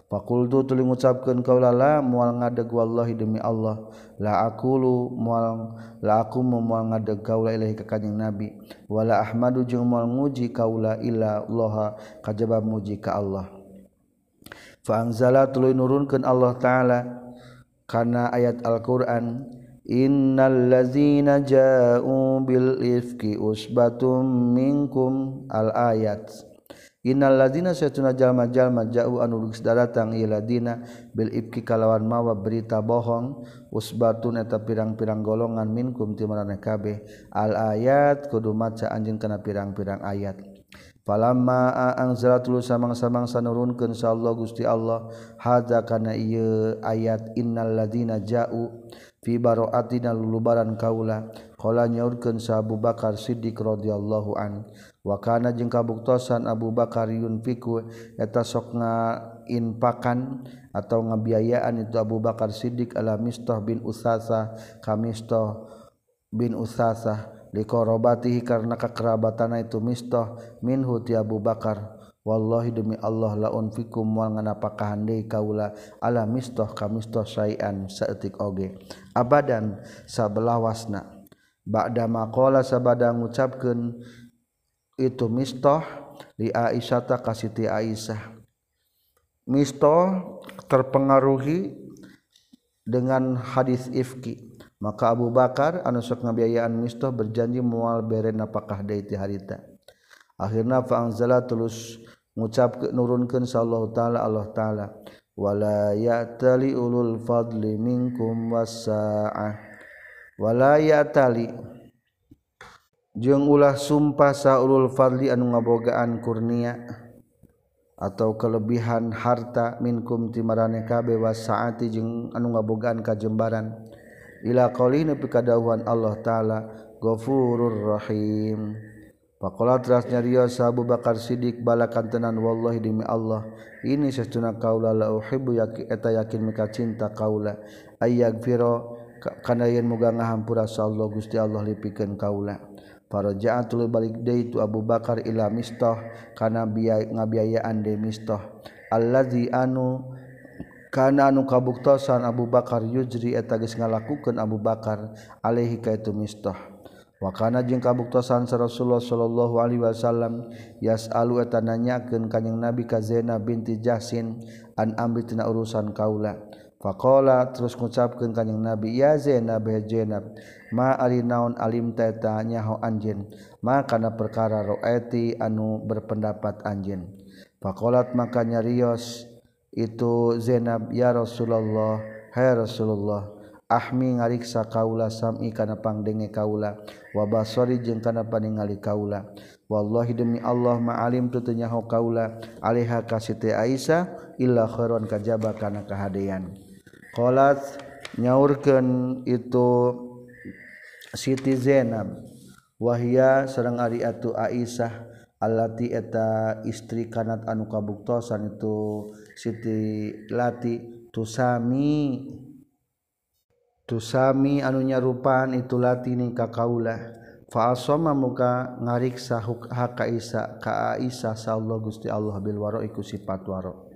Speaker 1: Fakultu tuli ngucapkeun kaula la moal ngadeg wallahi demi Allah. La aqulu moal la aku moal ngadeg kaula ilahi ka kanjing nabi. Wala ahmadu jeung moal muji kaula illa Allah kajaba muji ka Allah. Fa anzala tuluy nurunkeun Allah taala kana ayat Al-Qur'an innal ladzina ja'u bil ifki usbatum minkum al ayat Innallazina saytuna jalma jalma ja'u anu geus datang iladina bil ifki kalawan mawa berita bohong usbatun eta pirang-pirang golongan minkum ti maraneh kabeh al ayat kudu maca anjeun kana pirang-pirang ayat. Falamma anzalatul samang-samang sanurunkeun sa Allah Gusti Allah hadza kana ieu ayat innal ladina ja'u baroatina lulubaran kaula. Qala nyaurkeun sa Abu Bakar Siddiq radhiyallahu an wa kana jeung kabuktosan Abu Bakar yunfiku eta sok ngainpakan atau ngabiayaan itu Abu Bakar Siddiq ala Mistah bin Usasa ka Mistah bin Usasa liqorobatihi karena kekerabatan itu Mistah minhu ti Abu Bakar. Wallahi demi Allah laun fikum deui kaula. Ala mistah kamistoh sayan saeutik oge. Abadan sabelawasna ba'da maqala sabada ngucapkeun itu mistoh di Aisyah kasiti Aisyah. Mistoh terpengaruhi dengan hadis ifki. Maka Abu Bakar anu sok ngabiayaan mistoh berjanji mual bere napakah deui ti harita. Akhirna fa anzala tulus ngucap nurunkan sallallahu taala Allah taala wala ya'tali ulul fadli minkum wasa'ah wala ya'tali. Jeung ulah sumpah saulul fadli anu ngabogaan kurnia atau kelebihan harta minkum timarane kabe wasaati jeung anu ngabogaan kajembaran. Ila qaulina pikadahuan Allah taala ghafurur rahim. Pakola terasnya Rio Abu Bakar Sidik balakan tenan wallahi demi Allah ini secuna kaula la uhibbu yaki eta yakin mika cinta kaula. Ayag firo kana yen muga ngahampura Allah Gusti Allah lipikeun kaula. Faraja'atul balik deui tu Abu Bakar ila mistah kana biaya ngabiayaan de mistah. Allazi anu kana anu kabuktosan Abu Bakar yujri eta geus ngalakukeun Abu Bakar alaihi ka itu mistah. Wakana jeung kabuktosan sa Rasulullah sallallahu alaihi wasallam yasalu eta nanyakeun ka Nabi ka Zainab binti Jahsin an amri tina urusan kaula. Faqala terus ngucapkeun ka Nabi ya Zainab ya Zainab ma ari naon alim ta eta nyaho anjeun ma kana perkara roeti anu berpendapat anjeun. Faqalat maka nyarios itu Zainab ya Rasulullah hai Rasulullah Ahmi ngariksa kaula sami kana pangdenge kaula. Wa basari jeung kana paningali kaula. Wallahi demi Allah ma'alim tutunya nyaho kaula. Alaiha ka Siti Aisyah illa khairun kajaba kana kahadean. Qalat nyaurkeun itu Siti Zainab wahia sareng ari atu Aisyah allati eta istri kanat anu kabuktosan itu Siti Lati tusami tusami anunya rupaan itu latini ka kaula fa asoma muka ngariksa haka isa ka Aisyah sallallahu gusti Allah bil waro iku sifat waro.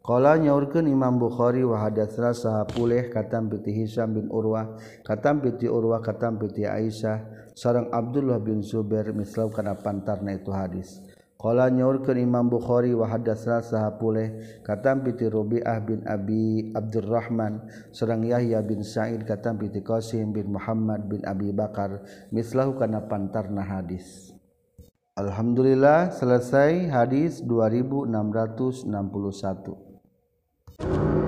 Speaker 1: Qala nyaurkeun Imam Bukhari wa hadatsna sahapuleh katam piti Hisam bin Urwah katam piti Urwah katam piti Aisyah. Sareng Abdullah bin Zubair mislau kana pantarna itu hadis. Qala nyaurkeun Imam Bukhari wa hadatsna sahapuleh katam piti Rubi'ah bin Abi Abdurrahman sareng Yahya bin Sa'id katam piti Qasim bin Muhammad bin Abi Bakar mislahu kana pantarna hadis. Alhamdulillah selesai hadis 2661